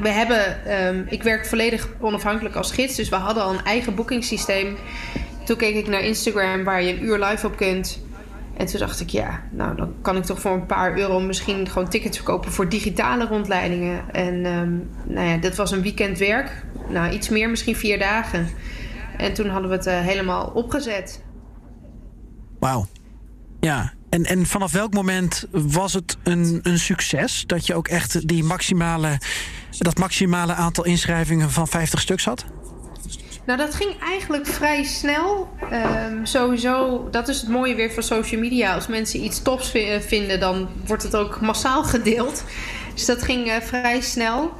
we hebben, um, ik werk volledig onafhankelijk als gids, dus we hadden al een eigen boekingssysteem. Toen keek ik naar Instagram waar je een uur live op kunt. En toen dacht ik, ja, nou dan kan ik toch voor een paar euro misschien gewoon tickets verkopen voor digitale rondleidingen. En um, nou ja, dat was een weekend werk. Nou, iets meer, misschien vier dagen. En toen hadden we het uh, helemaal opgezet. Wauw. Ja, en, en vanaf welk moment was het een, een succes dat je ook echt die maximale, dat maximale aantal inschrijvingen van 50 stuks had? Nou, dat ging eigenlijk vrij snel. Um, sowieso, dat is het mooie weer van social media. Als mensen iets tops vinden, dan wordt het ook massaal gedeeld. Dus dat ging uh, vrij snel.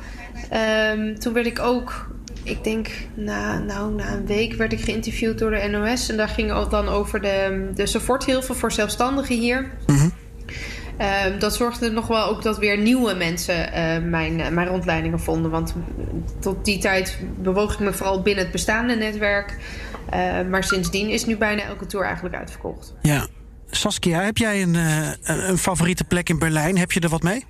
Um, toen werd ik ook ik denk, na, nou, na een week werd ik geïnterviewd door de NOS. En daar ging het dan over de, de supporthilfe voor zelfstandigen hier. Mhm. Ehm, dat zorgde nog wel ook dat weer nieuwe mensen eh, mijn, eh, mijn rondleidingen vonden. Want tot die tijd bewoog ik me vooral binnen het bestaande netwerk. Uh, maar sindsdien is nu bijna elke tour eigenlijk uitverkocht. Ja. Saskia, heb jij een, een favoriete plek in Berlijn? Heb je er wat mee?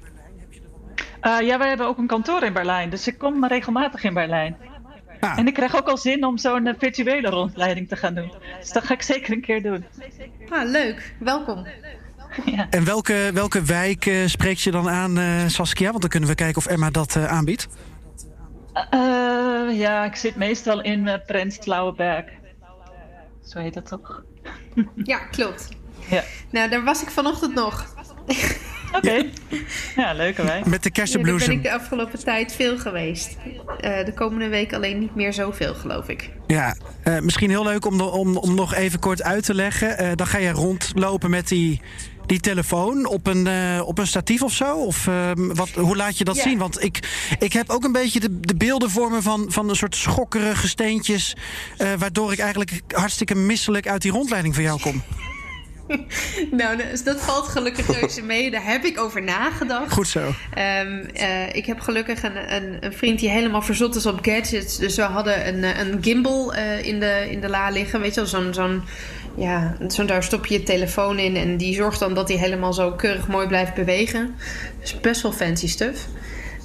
ja, wij hebben ook een kantoor in Berlijn. Dus ik kom regelmatig in Berlijn. Ah. En ik krijg ook al zin om zo'n virtuele rondleiding te gaan doen. Dus dat ga ik zeker een keer doen. Ah, leuk. Welkom. Ja. En welke, welke wijk uh, spreekt je dan aan, uh, Saskia? Want dan kunnen we kijken of Emma dat uh, aanbiedt. ja, ik zit meestal in uh, Prenzlauer Berg. Zo heet dat toch? ja, klopt. Ja. Nou, daar was ik vanochtend nog. Oké. Ja, leuke wijk. Met de kersenbloesem. Ja, daar ben ik de afgelopen tijd veel geweest. Uh, de komende week alleen niet meer zoveel, geloof ik. Ja, uh, misschien heel leuk om, om, om nog even kort uit te leggen. Uh, dan ga je rondlopen met die, die telefoon op een, op een statief of zo? Of wat, hoe laat je dat ja. zien? Want ik, ik heb ook een beetje de, de beelden voor me van, van een soort schokkerige steentjes... waardoor ik eigenlijk hartstikke misselijk uit die rondleiding van jou kom. (laughs) nou, dus dat valt gelukkig reuze mee. Daar heb ik over nagedacht. Goed zo. Um, uh, ik heb gelukkig een, een, een, vriend die helemaal verzot is op gadgets. Dus we hadden een, eh, een gimbal uh, in, de, in de la liggen. Weet je wel, zo'n... zo'n ja, zo daar stop je je telefoon in en die zorgt dan dat hij helemaal zo keurig mooi blijft bewegen. Dus best wel fancy stuff.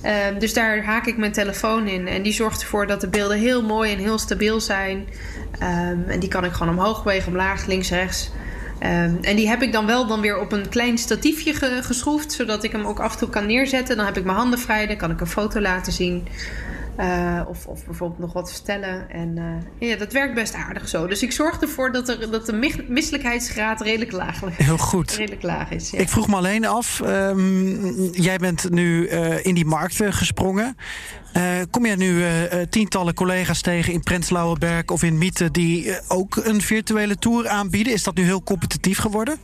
Um, dus daar haak ik mijn telefoon in en die zorgt ervoor dat de beelden heel mooi en heel stabiel zijn. Um, en die kan ik gewoon omhoog bewegen, omlaag, links, rechts. Um, en die heb ik dan wel dan weer op een klein statiefje ge geschroefd, zodat ik hem ook af en toe kan neerzetten. Dan heb ik mijn handen vrij, dan kan ik een foto laten zien. Uh, of, of bijvoorbeeld nog wat vertellen. En uh, ja, dat werkt best aardig zo. Dus ik zorg ervoor dat, er, dat de misselijkheidsgraad redelijk laag, Heel goed. redelijk laag is. Ja. Ik vroeg me alleen af, um, jij bent nu uh, in die markt gesprongen. kom jij nu tientallen collega's tegen in Prenzlauerberg of in Mieten... die ook een virtuele tour aanbieden? Is dat nu heel competitief geworden?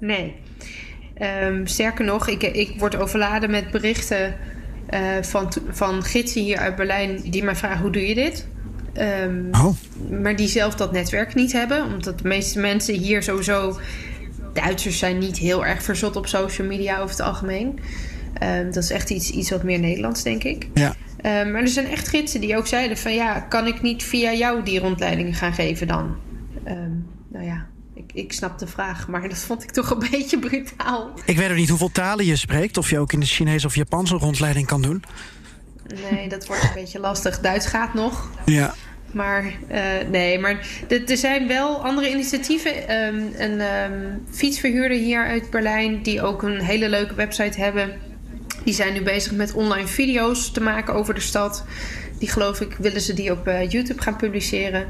Nee. Um, sterker nog, ik, ik word overladen met berichten uh, van, van gidsen hier uit Berlijn die mij vragen: hoe doe je dit? Um, oh. Maar die zelf dat netwerk niet hebben. Omdat de meeste mensen hier sowieso. Duitsers zijn niet heel erg verzot op social media over het algemeen. Um, dat is echt iets, iets wat meer Nederlands, denk ik. Ja. Um, maar er zijn echt gidsen die ook zeiden: van ja, kan ik niet via jou die rondleidingen gaan geven dan? nou ja, ik, snap de vraag, maar dat vond ik toch een (laughs) beetje brutaal. Ik weet ook niet hoeveel talen je spreekt. Of je ook in de Chinees of Japanse rondleiding kan doen. Nee, dat wordt een beetje lastig. Duits gaat nog. Ja. Maar uh, nee, maar er zijn wel andere initiatieven. Um, een um, fietsverhuurder hier uit Berlijn, die ook een hele leuke website hebben. Die zijn nu bezig met online video's te maken over de stad. Die geloof ik, willen ze die op uh, YouTube gaan publiceren.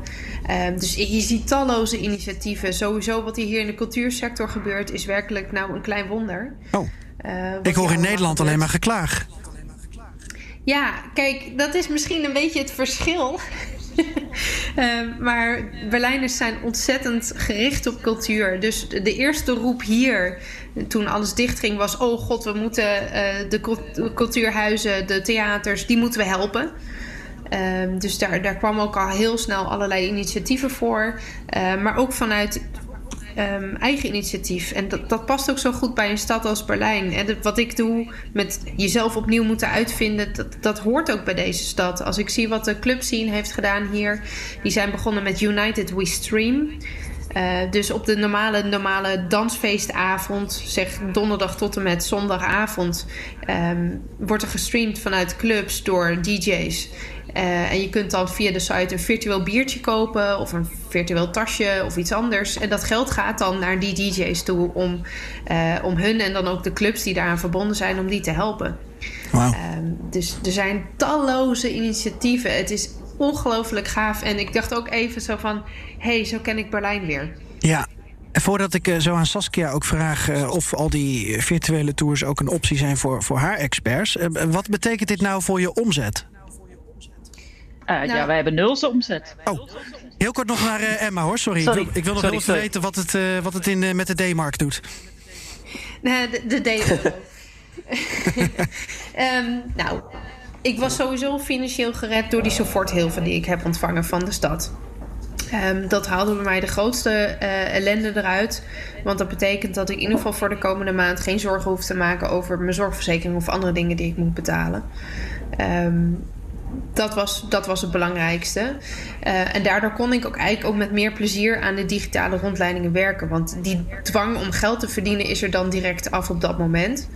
Um, dus je ziet talloze initiatieven. Sowieso wat hier in de cultuursector gebeurt, is werkelijk nou een klein wonder. Oh. Uh, ik hoor in Nederland alleen maar geklaag. Ja, kijk, dat is misschien een beetje het verschil. uh, (laughs) maar Berlijners zijn ontzettend gericht op cultuur. Dus de eerste roep hier, toen alles dichtging, was: Oh god, we moeten uh, de cultuurhuizen, de theaters, die moeten we helpen. Um, dus daar, daar kwam ook al heel snel allerlei initiatieven voor. Uh, maar ook vanuit um, eigen initiatief. En dat, dat past ook zo goed bij een stad als Berlijn. En wat ik doe met jezelf opnieuw moeten uitvinden, dat, dat hoort ook bij deze stad. Als ik zie wat de club scene heeft gedaan hier, die zijn begonnen met United We Stream. Uh, dus op de normale, normale dansfeestavond, zeg donderdag tot en met zondagavond, um, wordt er gestreamd vanuit clubs door DJ's. Uh, en je kunt dan via de site een virtueel biertje kopen of een virtueel tasje of iets anders. En dat geld gaat dan naar die DJ's toe om, uh, om hun en dan ook de clubs die daaraan verbonden zijn, om die te helpen. Wow. Uh, dus er zijn talloze initiatieven. Het is ongelooflijk gaaf. En ik dacht ook even zo van: hé, hey, zo ken ik Berlijn weer. Ja, en voordat ik zo aan Saskia ook vraag of al die virtuele tours ook een optie zijn voor, voor haar experts. wat betekent dit nou voor je omzet? Uh, nou, ja, wij hebben nulse omzet. Oh, heel kort nog naar uh, Emma hoor, sorry. sorry. Ik, wil, ik wil nog sorry, even weten wat het, uh, wat het in, met de D-mark doet. de, de D-euro. (laughs) (laughs) um, nou, ik was sowieso financieel gered door die supporthilfe die ik heb ontvangen van de stad. Um, dat haalde bij mij de grootste uh, ellende eruit. Want dat betekent dat ik in ieder geval voor de komende maand geen zorgen hoef te maken over mijn zorgverzekering of andere dingen die ik moet betalen. Um, dat was, dat was het belangrijkste. Uh, en daardoor kon ik ook eigenlijk ook met meer plezier aan de digitale rondleidingen werken. Want die dwang om geld te verdienen is er dan direct af op dat moment.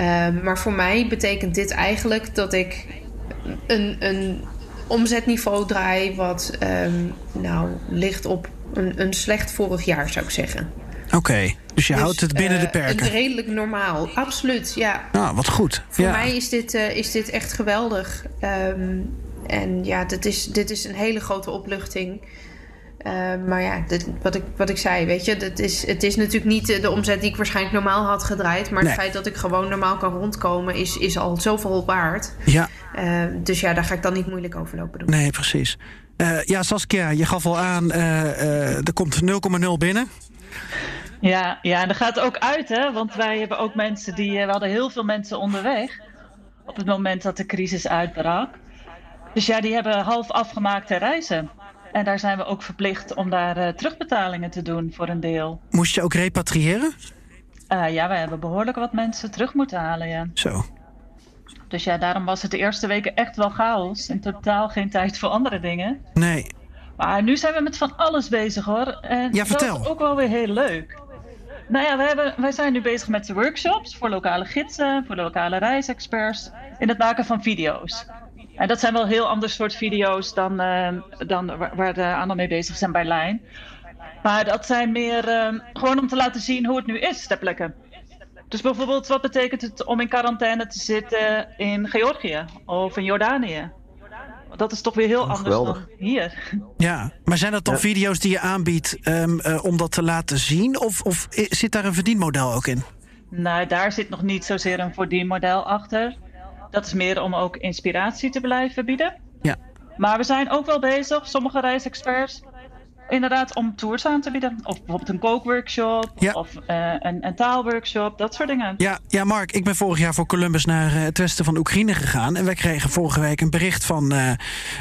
Uh, maar voor mij betekent dit eigenlijk dat ik een, een omzetniveau draai wat um, nou, ligt op een, een slecht vorig jaar, zou ik zeggen. Oké, dus je dus, houdt het binnen de uh, perken. Redelijk normaal, absoluut, ja. Nou, wat goed. Voor ja. mij is dit, uh, is dit echt geweldig. Um, en ja, dit is, dit is een hele grote opluchting. Uh, maar ja, dit, wat, ik, wat ik zei, weet je, dat is, het is natuurlijk niet de omzet die ik waarschijnlijk normaal had gedraaid. Maar Nee. het feit dat ik gewoon normaal kan rondkomen, is, is al zoveel waard. Ja, Uh, dus ja, daar ga ik dan niet moeilijk over lopen doen. nee, precies. Eh, ja, Saskia, je gaf al aan, eh, eh, er komt 0,0 binnen. Ja, ja, en dat gaat ook uit, hè? Want wij hebben ook mensen die. eh, We hadden heel veel mensen onderweg. Op het moment dat de crisis uitbrak. Dus ja, die hebben half afgemaakte reizen. En daar zijn we ook verplicht om daar eh, terugbetalingen te doen voor een deel. Moest je ook repatriëren? Eh, ja, wij hebben behoorlijk wat mensen terug moeten halen, ja. Zo. Dus ja, daarom was het de eerste weken echt wel chaos. En totaal geen tijd voor andere dingen. Nee. Maar nu zijn we met van alles bezig hoor. En Ja, vertel. Dat is ook wel weer heel leuk. Nou ja, wij, zijn nu bezig met de workshops voor lokale gidsen, voor lokale reisexperts. In het maken van video's. En dat zijn wel heel ander soort video's dan, eh, dan waar, waar de anderen mee bezig zijn bij Lijn. Maar dat zijn meer eh, gewoon om te laten zien hoe het nu is ter plekke. Dus bijvoorbeeld, wat betekent het om in quarantaine te zitten in Georgië of in Jordanië? Dat is toch weer heel anders geweldig. dan hier. Ja, maar zijn dat dan Ja. video's die je aanbiedt ehm, eh, om dat te laten zien? Of, of zit daar een verdienmodel ook in? Nou, daar zit nog niet zozeer een verdienmodel achter. Dat is meer om ook inspiratie te blijven bieden. Ja. Maar we zijn ook wel bezig, sommige reisexperts, inderdaad om tours aan te bieden. Of bijvoorbeeld een kookworkshop, Ja. of eh, een, een taalworkshop, dat soort dingen. Ja, ja, Mark, ik ben vorig jaar voor Columbus naar eh, het westen van Oekraïne gegaan. En wij kregen vorige week een bericht van, eh,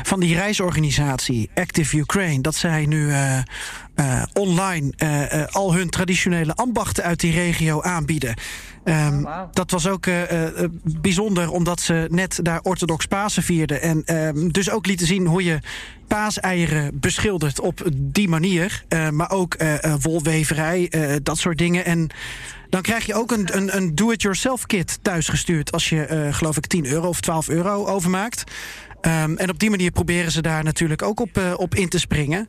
van die reisorganisatie Active Ukraine. Dat zij nu eh, online eh, eh, al hun traditionele ambachten uit die regio aanbieden. Ehm, Oh. Dat was ook bijzonder omdat ze net daar orthodox Pasen vierden. En ehm, dus ook lieten zien hoe je paaseieren beschildert op die manier. Maar ook wolweverij, dat soort dingen. En dan krijg je ook een, een, een do-it-yourself kit thuisgestuurd... als je, geloof ik, 10 euro of 12 euro overmaakt. Ehm, en op die manier proberen ze daar natuurlijk ook op, op in te springen.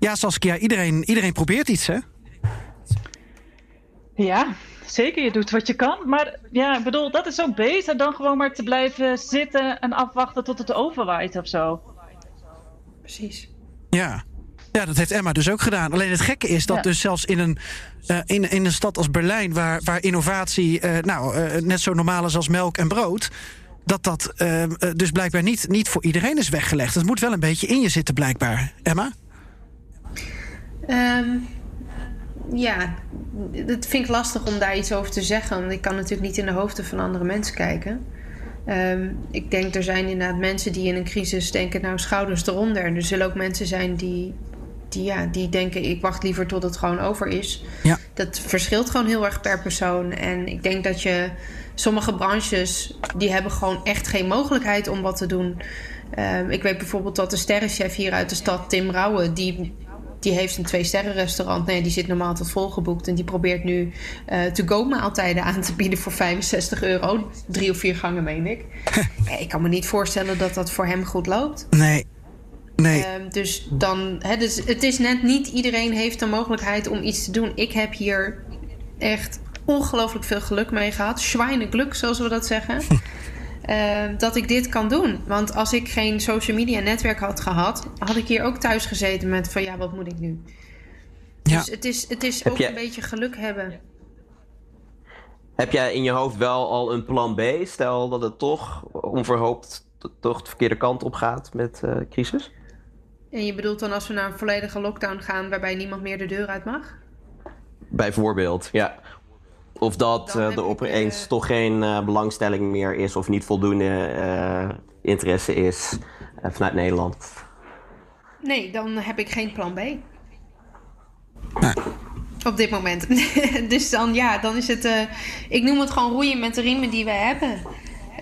Ja, Saskia, iedereen, iedereen probeert iets, hè? Ja, zeker. Je doet wat je kan. Maar ja, ik bedoel, dat is ook beter dan gewoon maar te blijven zitten en afwachten tot het overwaait of zo. Precies. Ja. Ja, dat heeft Emma dus ook gedaan. Alleen het gekke is dat Ja. dus zelfs in een, eh, in, in een stad als Berlijn... waar, waar innovatie eh, nou, eh, net zo normaal is als melk en brood... dat dat dus blijkbaar niet, niet voor iedereen is weggelegd. Het moet wel een beetje in je zitten blijkbaar. Emma? Ehm, ja, dat vind ik lastig om daar iets over te zeggen. Want ik kan natuurlijk niet in de hoofden van andere mensen kijken. Ehm, ik denk er zijn inderdaad mensen die in een crisis denken, nou schouders eronder. En er zullen ook mensen zijn die, die, ja, die denken, ik wacht liever tot het gewoon over is. Ja. Dat verschilt gewoon heel erg per persoon. En ik denk dat je sommige branches, die hebben gewoon echt geen mogelijkheid om wat te doen. Ehm, ik weet bijvoorbeeld dat de sterrenchef hier uit de stad, Tim Rauwe, die, die heeft een twee-sterren restaurant. Nee, die zit normaal altijd volgeboekt. En die probeert nu eh to-go maaltijden aan te bieden voor 65 euro. Drie of vier gangen, meen ik. (laughs) Ik kan me niet voorstellen dat dat voor hem goed loopt. Nee. Nee. Ehm, dus dan, hè, dus het is net niet iedereen heeft de mogelijkheid om iets te doen. Ik heb hier echt ongelooflijk veel geluk mee gehad. Schweinegeluk, zoals we dat zeggen. (laughs) Ehm, dat ik dit kan doen. Want als ik geen social media netwerk had gehad, had ik hier ook thuis gezeten met van ja, wat moet ik nu? Ja. Dus het is, het is Heb ook jij- een beetje geluk hebben. Heb jij in je hoofd wel al een plan B? Stel dat het toch onverhoopt toch de verkeerde kant op gaat met eh crisis? En je bedoelt dan als we naar een volledige lockdown gaan waarbij niemand meer de deur uit mag? Bijvoorbeeld, ja. Of dat eh, er opeens eh, toch geen eh, belangstelling meer is of niet voldoende eh, interesse is vanuit Nederland. Nee, dan heb ik geen plan B. Op dit moment. (laughs) dus dan, ja, dan is het. Uh, ik noem het gewoon roeien met de riemen die we hebben.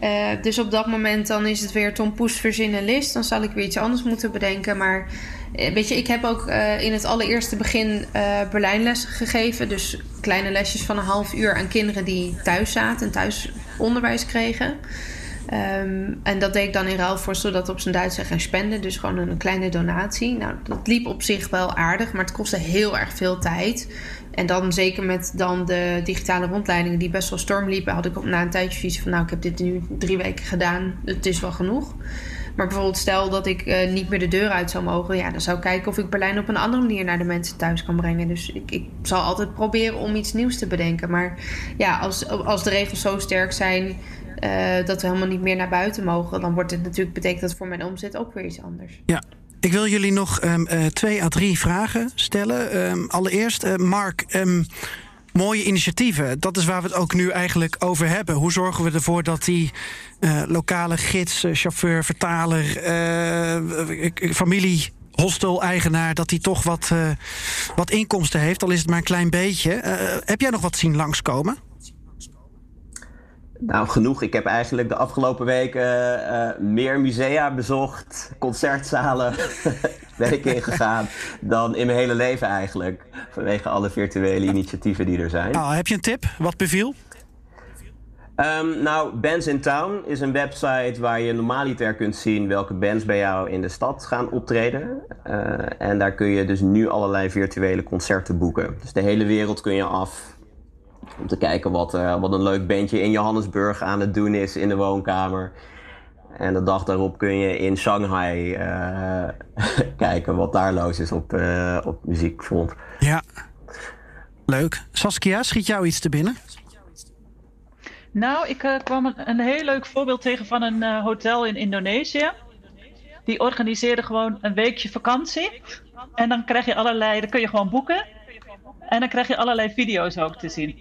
Uh, dus op dat moment dan is het weer Tom Poes verzinnen list. Dan zal ik weer iets anders moeten bedenken. Maar weet je, ik heb ook in het allereerste begin Berlijnlessen gegeven. Dus kleine lesjes van een half uur aan kinderen die thuis zaten en thuis onderwijs kregen. Um, en dat deed ik dan in ruil voor zodat op zijn Duits gaan spenden. Dus gewoon een kleine donatie. Nou, dat liep op zich wel aardig, maar het kostte heel erg veel tijd. En dan zeker met dan de digitale rondleidingen die best wel storm liepen, had ik op, na een tijdje zoiets van: Nou, ik heb dit nu drie weken gedaan, het is wel genoeg. Maar bijvoorbeeld, stel dat ik uh, niet meer de deur uit zou mogen, ja, dan zou ik kijken of ik Berlijn op een andere manier naar de mensen thuis kan brengen. Dus ik, ik zal altijd proberen om iets nieuws te bedenken. Maar ja, als, als de regels zo sterk zijn uh, dat we helemaal niet meer naar buiten mogen, dan wordt het natuurlijk betekent dat voor mijn omzet ook weer iets anders. Ja. Ik wil jullie nog um, uh, twee à drie vragen stellen. Um, allereerst, Mark, um, mooie initiatieven. Dat is waar we het ook nu eigenlijk over hebben. Hoe zorgen we ervoor dat die lokale gids, chauffeur, vertaler, familie hostel-eigenaar, dat hij toch wat, wat inkomsten heeft, al is het maar een klein beetje. Heb jij nog wat zien langskomen? Nou, genoeg. Ik heb eigenlijk de afgelopen weken uh, meer musea bezocht, concertzalen (laughs) ben ik ingegaan, dan in mijn hele leven eigenlijk. Vanwege alle virtuele initiatieven die er zijn. Oh, heb je een tip? Wat beviel? Um, nou, Bands in Town is een website waar je normaliter kunt zien welke bands bij jou in de stad gaan optreden. Uh, en daar kun je dus nu allerlei virtuele concerten boeken. Dus de hele wereld kun je af om te kijken wat, uh, wat een leuk bandje in Johannesburg aan het doen is in de woonkamer. En de dag daarop kun je in Shanghai uh, (laughs) kijken wat daar los is op, uh, op muziekfront. Ja, leuk. Saskia, schiet jou iets te binnen? Nou, ik uh, kwam een, een, heel leuk voorbeeld tegen van een uh, hotel in Indonesië. Die organiseerde gewoon een weekje vakantie. En dan krijg je allerlei, dan kun je gewoon boeken. En dan krijg je allerlei video's ook te zien.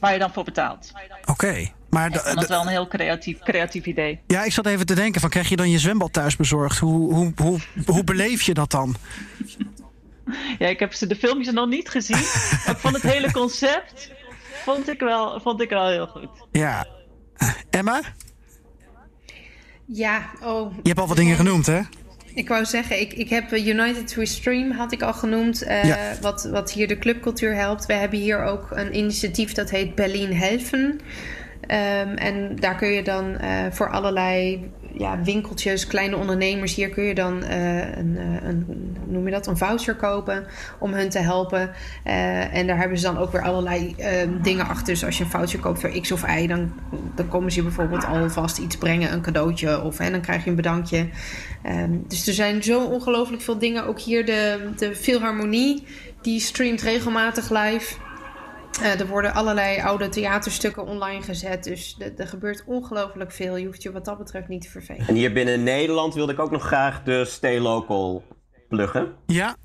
Waar je dan voor betaalt. Oké. Okay, maar dat is wel een heel creatief, creatief idee. Ja, ik zat even te denken: van, krijg je dan je zwembad thuis bezorgd? Hoe, hoe, hoe, hoe beleef je dat dan? Ja, ik heb ze de filmpjes nog niet gezien. (laughs) maar ik vond het hele concept vond ik wel, vond ik wel heel goed. Ja. Emma? Ja, oh. Je hebt al wat dingen genoemd, hè? Ik wou zeggen, ik, ik heb United We Stream, had ik al genoemd, uh, ja. wat, wat hier de clubcultuur helpt. We hebben hier ook een initiatief dat heet Berlin Helfen. Um, en daar kun je dan uh, voor allerlei ja, winkeltjes, kleine ondernemers, hier kun je dan uh, een, een, noem je dat, een voucher kopen om hun te helpen. Uh, en daar hebben ze dan ook weer allerlei uh, dingen achter. Dus als je een voucher koopt voor X of Y, dan, dan komen ze bijvoorbeeld alvast iets brengen, een cadeautje of hè, dan krijg je een bedankje. Um, dus er zijn zo ongelooflijk veel dingen. Ook hier de, de Philharmonie, die streamt regelmatig live. Uh, er worden allerlei oude theaterstukken online gezet. Dus er gebeurt ongelooflijk veel. Je hoeft je wat dat betreft niet te vervelen. En hier binnen Nederland wilde ik ook nog graag de Stay Local pluggen. Ja.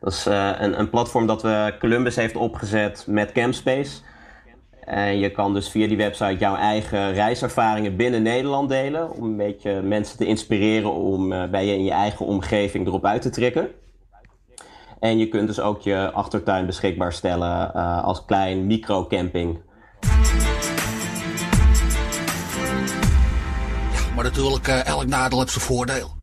Dat is uh, een, een, platform dat we Columbus heeft opgezet met Campspace. En je kan dus via die website jouw eigen reiservaringen binnen Nederland delen. Om een beetje mensen te inspireren om uh, bij je in je eigen omgeving erop uit te trekken. En je kunt dus ook je achtertuin beschikbaar stellen uh, als klein microcamping. Ja, maar natuurlijk, uh, elk nadeel heeft zijn voordeel.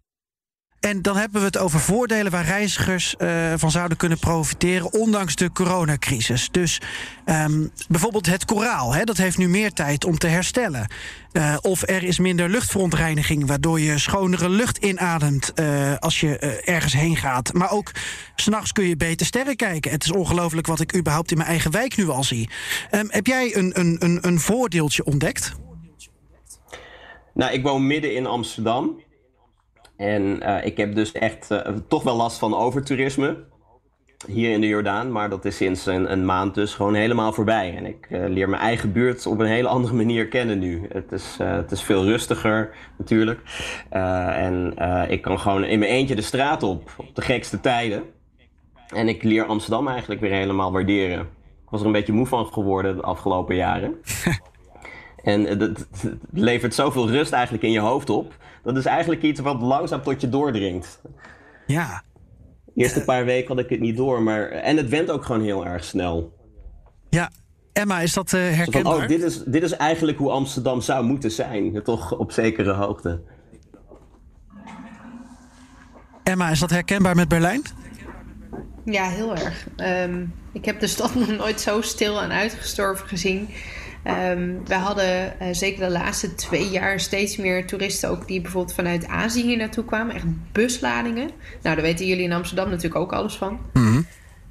En dan hebben we het over voordelen waar reizigers uh, van zouden kunnen profiteren, ondanks de coronacrisis. Dus um, bijvoorbeeld het koraal, hè, dat heeft nu meer tijd om te herstellen. Uh, of er is minder luchtverontreiniging, waardoor je schonere lucht inademt uh, als je ergens heen gaat. Maar ook s'nachts kun je beter sterren kijken. Het is ongelooflijk wat ik überhaupt in mijn eigen wijk nu al zie. Um, heb jij een, een, een, een voordeeltje ontdekt? Nou, ik woon midden in Amsterdam. En uh, ik heb dus echt uh, toch wel last van overtoerisme hier in de Jordaan. Maar dat is sinds een, een maand dus gewoon helemaal voorbij. En ik uh, leer mijn eigen buurt op een hele andere manier kennen nu. Het is, het is veel rustiger natuurlijk. en ik kan gewoon in mijn eentje de straat op, op de gekste tijden. En ik leer Amsterdam eigenlijk weer helemaal waarderen. Ik was er een beetje moe van geworden de afgelopen jaren. (laughs) en het levert zoveel rust eigenlijk in je hoofd op dat is eigenlijk iets wat langzaam tot je doordringt. Ja. De eerste paar weken had ik het niet door, maar... En het went ook gewoon heel erg snel. Ja. Emma, is dat uh, herkenbaar? Van, oh, dit is, dit is eigenlijk hoe Amsterdam zou moeten zijn. Toch op zekere hoogte. Emma, is dat herkenbaar met Berlijn? Ja, heel erg. Ehm, ik heb de stad (laughs) nog nooit zo stil en uitgestorven gezien. Ehm, we hadden uh, zeker de laatste twee jaar steeds meer toeristen ook die bijvoorbeeld vanuit Azië hier naartoe kwamen. Echt busladingen. Nou, daar weten jullie in Amsterdam natuurlijk ook alles van. Mhm.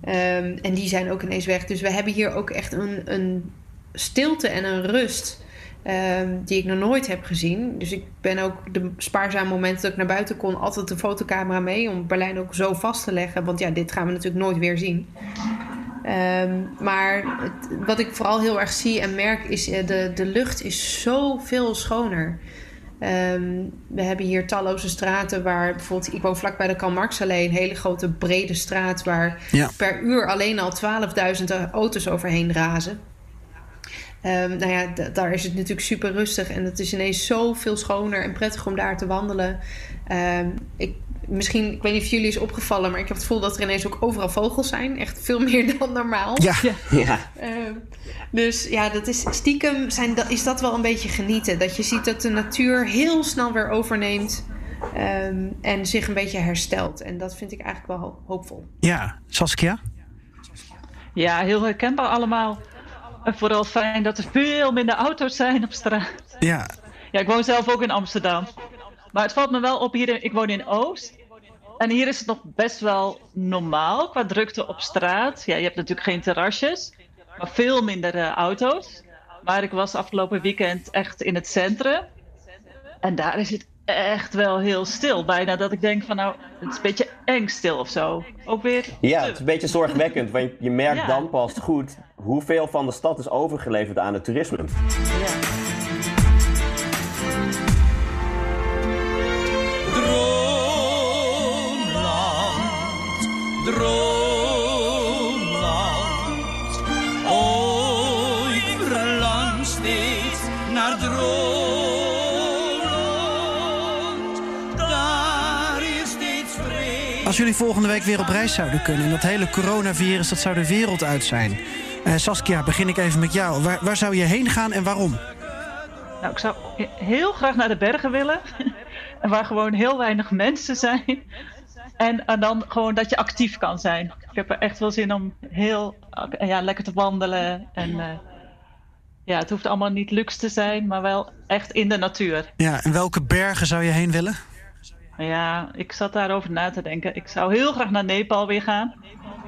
Um, en die zijn ook ineens weg. Dus we hebben hier ook echt een, een stilte en een rust um, die ik nog nooit heb gezien. Dus ik ben ook de spaarzame momenten dat ik naar buiten kon, altijd de fotocamera mee om Berlijn ook zo vast te leggen. Want ja, dit gaan we natuurlijk nooit weer zien. Um, maar het, wat ik vooral heel erg zie en merk is uh, de, de lucht is zoveel schoner. Um, we hebben hier talloze straten waar bijvoorbeeld, ik woon vlak bij de Karl Marx alleen, een hele grote brede straat waar Ja. per uur alleen al 12.000 auto's overheen razen. Um, nou ja, d- daar is het natuurlijk super rustig en het is ineens zoveel schoner en prettig om daar te wandelen. Um, ik, misschien, ik weet niet of jullie is opgevallen, maar ik heb het gevoel dat er ineens ook overal vogels zijn. Echt veel (laughs) meer dan normaal. Ja. Ja. Um, dus ja, dat is stiekem zijn, dat, is dat wel een beetje genieten. Dat je ziet dat de natuur heel snel weer overneemt um, en zich een beetje herstelt. En dat vind ik eigenlijk wel ho- hoopvol. Ja, Saskia? Ja, heel herkenbaar allemaal. En vooral fijn dat er veel minder auto's zijn op straat. Ja. Ja, ik woon zelf ook in Amsterdam. Maar het valt me wel op hier, in- ik woon in Oost. En hier is het nog best wel normaal qua drukte op straat. Ja, je hebt natuurlijk geen terrasjes, maar veel minder uh, auto's. Maar ik was afgelopen weekend echt in het centrum. En daar is het echt wel heel stil. Bijna dat ik denk van nou, het is een beetje eng stil of zo. Ook weer. Ja, het is een beetje zorgwekkend, want je merkt Ja. dan pas goed hoeveel van de stad is overgeleverd aan het toerisme. Ja. Droomland, droomland. Als jullie volgende week weer op reis zouden kunnen... en dat hele coronavirus, dat zou de wereld uit zijn. Eh, Saskia, begin ik even met jou. Waar, waar zou je heen gaan en waarom? Nou, ik zou heel graag naar de bergen willen. En (laughs) waar gewoon heel weinig mensen zijn. En, en dan gewoon dat je actief kan zijn. Ik heb er echt wel zin om heel ja, lekker te wandelen. En uh, ja, het hoeft allemaal niet luxe te zijn, maar wel echt in de natuur. Ja, en welke bergen zou je heen willen? Ja, ik zat daarover na te denken. Ik zou heel graag naar Nepal weer gaan.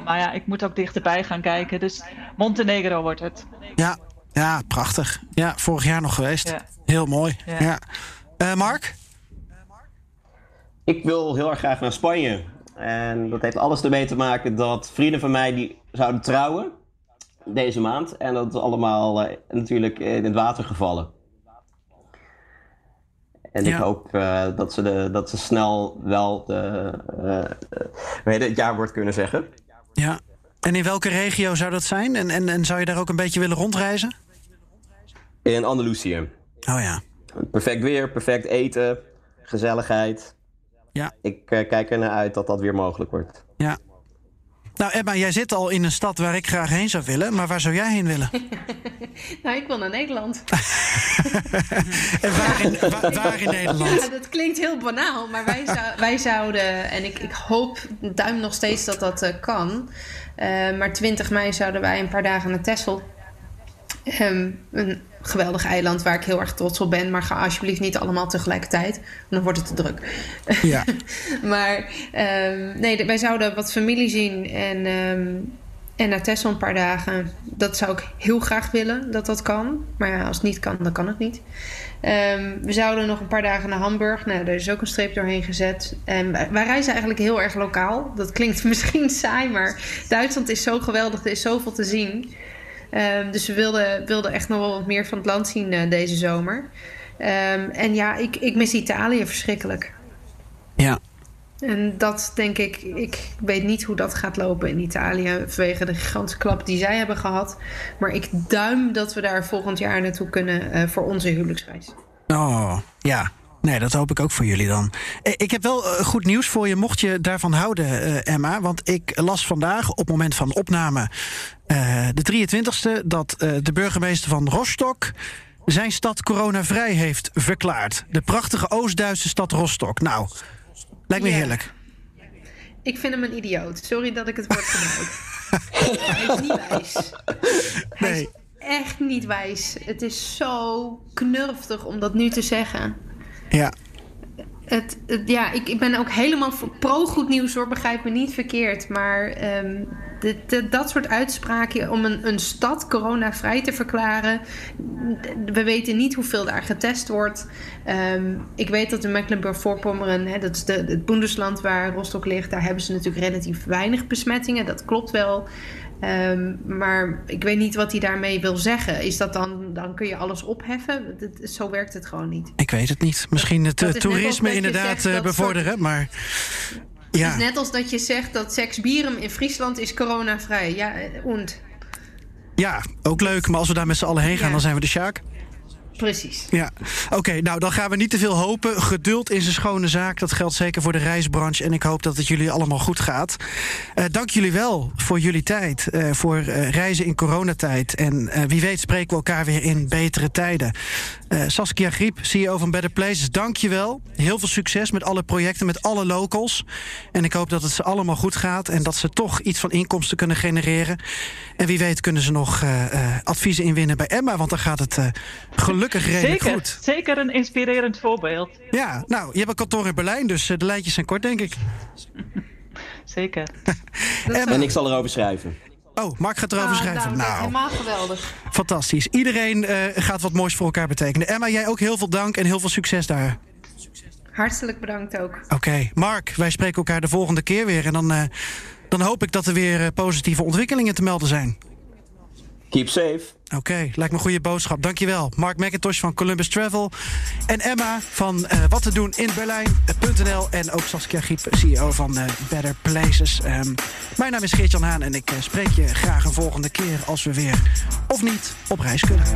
Maar ja, ik moet ook dichterbij gaan kijken. Dus Montenegro wordt het. Ja, ja prachtig. Ja, vorig jaar nog geweest. Ja. Heel mooi. Ja. Ja. Uh, Mark? Ik wil heel erg graag naar Spanje. En dat heeft alles ermee te maken dat vrienden van mij die zouden trouwen deze maand. En dat is allemaal uh, natuurlijk in het water gevallen. En Ja. ik hoop uh, dat, ze de, dat ze snel wel de, uh, het jaarwoord kunnen zeggen. Ja. En in welke regio zou dat zijn? En, en, en zou je daar ook een beetje willen rondreizen? In Andalusië. Oh ja. Perfect weer, perfect eten, gezelligheid. Ja. Ik uh, kijk er naar uit dat dat weer mogelijk wordt. Ja. Nou, Emma, jij zit al in een stad waar ik graag heen zou willen. Maar waar zou jij heen willen? (laughs) nou, ik wil naar Nederland. (laughs) en waar in, waar, waar in Nederland? Ja, dat klinkt heel banaal. Maar wij, zou, wij zouden, en ik, ik hoop, duim nog steeds dat dat uh, kan. Uh, maar 20 mei zouden wij een paar dagen naar Texel. Um, een geweldig eiland waar ik heel erg trots op ben. Maar ga alsjeblieft niet allemaal tegelijkertijd. Dan wordt het te druk. Ja. (laughs) maar um, nee, wij zouden wat familie zien. En, um, en naar Texel een paar dagen. Dat zou ik heel graag willen dat dat kan. Maar ja, als het niet kan, dan kan het niet. we zouden nog een paar dagen naar Hamburg. Nou, daar is ook een streep doorheen gezet. En wij, wij reizen eigenlijk heel erg lokaal. Dat klinkt (laughs) misschien saai, maar Duitsland is zo geweldig. Er is zoveel te zien. Um, dus we wilden, wilden echt nog wel wat meer van het land zien uh, deze zomer. Um, en ja, ik, ik mis Italië verschrikkelijk. Ja. En dat denk ik, ik weet niet hoe dat gaat lopen in Italië vanwege de gigantische klap die zij hebben gehad. Maar ik duim dat we daar volgend jaar naartoe kunnen uh, voor onze huwelijksreis. Oh, ja. Nee, dat hoop ik ook voor jullie dan. Eh, Ik heb wel eh, goed nieuws voor je, mocht je daarvan houden, eh, Emma. Want ik las vandaag op moment van opname, de 23e, dat de burgemeester van Rostock zijn stad coronavrij heeft verklaard. De prachtige Oost-Duitse stad Rostock. Nou, lijkt me heerlijk. Ik vind hem een idioot. Sorry dat ik het woord gebruik. (laughs) Hij is niet wijs. Hij Nee. is echt niet wijs. Het is zo knurftig om dat nu te zeggen. Ja, Het, ja, ik, ik ben ook helemaal pro-goed nieuws hoor, begrijp me niet verkeerd. Maar dit- dat soort uitspraken om een, een stad coronavrij te verklaren. We weten niet hoeveel daar getest wordt. Ehm, ik weet dat in Mecklenburg-Vorpommern, hè, dat is de, het Bundesland waar Rostock ligt, daar hebben ze natuurlijk relatief weinig besmettingen. Dat klopt wel. Ehm, maar ik weet niet wat hij daarmee wil zeggen. Is dat dan, dan kun je alles opheffen? Dat- zo werkt het gewoon niet. ik weet het niet. Misschien het eh, Dat toerisme inderdaad zegt eh, bevorderen, maar... Het Ja, is net als dat je zegt dat seksbieren in Friesland is coronavrij. Ja, eh, und. ja, ook leuk. Maar als we daar met z'n allen heen gaan, Ja. dan zijn we de Sjaak. Precies. Ja, oké. nou, dan gaan we niet te veel hopen. Geduld is een schone zaak. Dat geldt zeker voor de reisbranche. En ik hoop dat het jullie allemaal goed gaat. Eh, dank jullie wel voor jullie tijd. eh, voor eh, reizen in coronatijd. En eh, wie weet spreken we elkaar weer in betere tijden. Eh, Saskia Griep, CEO van Better Places, dank je wel. Heel veel succes met alle projecten, met alle locals. En ik hoop dat het ze allemaal goed gaat. En dat ze toch iets van inkomsten kunnen genereren. En wie weet kunnen ze nog eh, eh, adviezen inwinnen bij Emma. Want dan gaat het eh, gelukkig redelijk Zeker, goed. zeker een inspirerend voorbeeld. Ja, nou, je hebt een kantoor in Berlijn, dus eh, de lijntjes zijn kort, denk ik. (laughs) Zeker. (laughs) En ik zal erover schrijven. Oh, Mark gaat erover Ah, schrijven. nou, Nou, helemaal geweldig. fantastisch. Iedereen eh, gaat wat moois voor elkaar betekenen. Emma, jij ook heel veel dank en heel veel succes daar. Hartelijk bedankt ook. Oké, Mark, wij spreken elkaar de volgende keer weer. En dan, eh, dan hoop ik dat er weer positieve ontwikkelingen te melden zijn. Keep safe. Oké, lijkt me een goede boodschap. Dankjewel. Mark McIntosh van Columbus Travel. En Emma van eh, Wat te doen in Berlijn.nl. En ook Saskia Giep, CEO van eh, Better Places. Ehm, mijn naam is Geert-Jan Haan en ik eh, spreek je graag een volgende keer als we weer, of niet, op reis kunnen.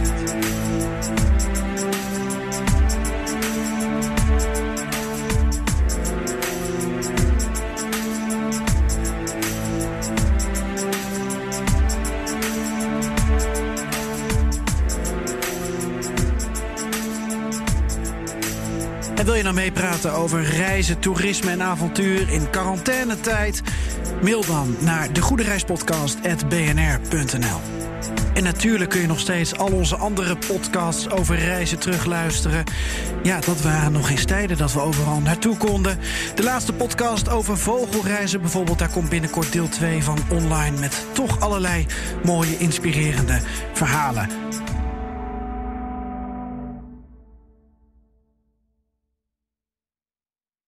En wil je nou meepraten over reizen, toerisme en avontuur in quarantainetijd? Mail dan naar degoedereispodcast.bnr.nl. En natuurlijk kun je nog steeds al onze andere podcasts over reizen terugluisteren. Ja, dat waren nog eens tijden dat we overal naartoe konden. De laatste podcast over vogelreizen bijvoorbeeld, daar komt binnenkort deel 2 van online met toch allerlei mooie, inspirerende verhalen.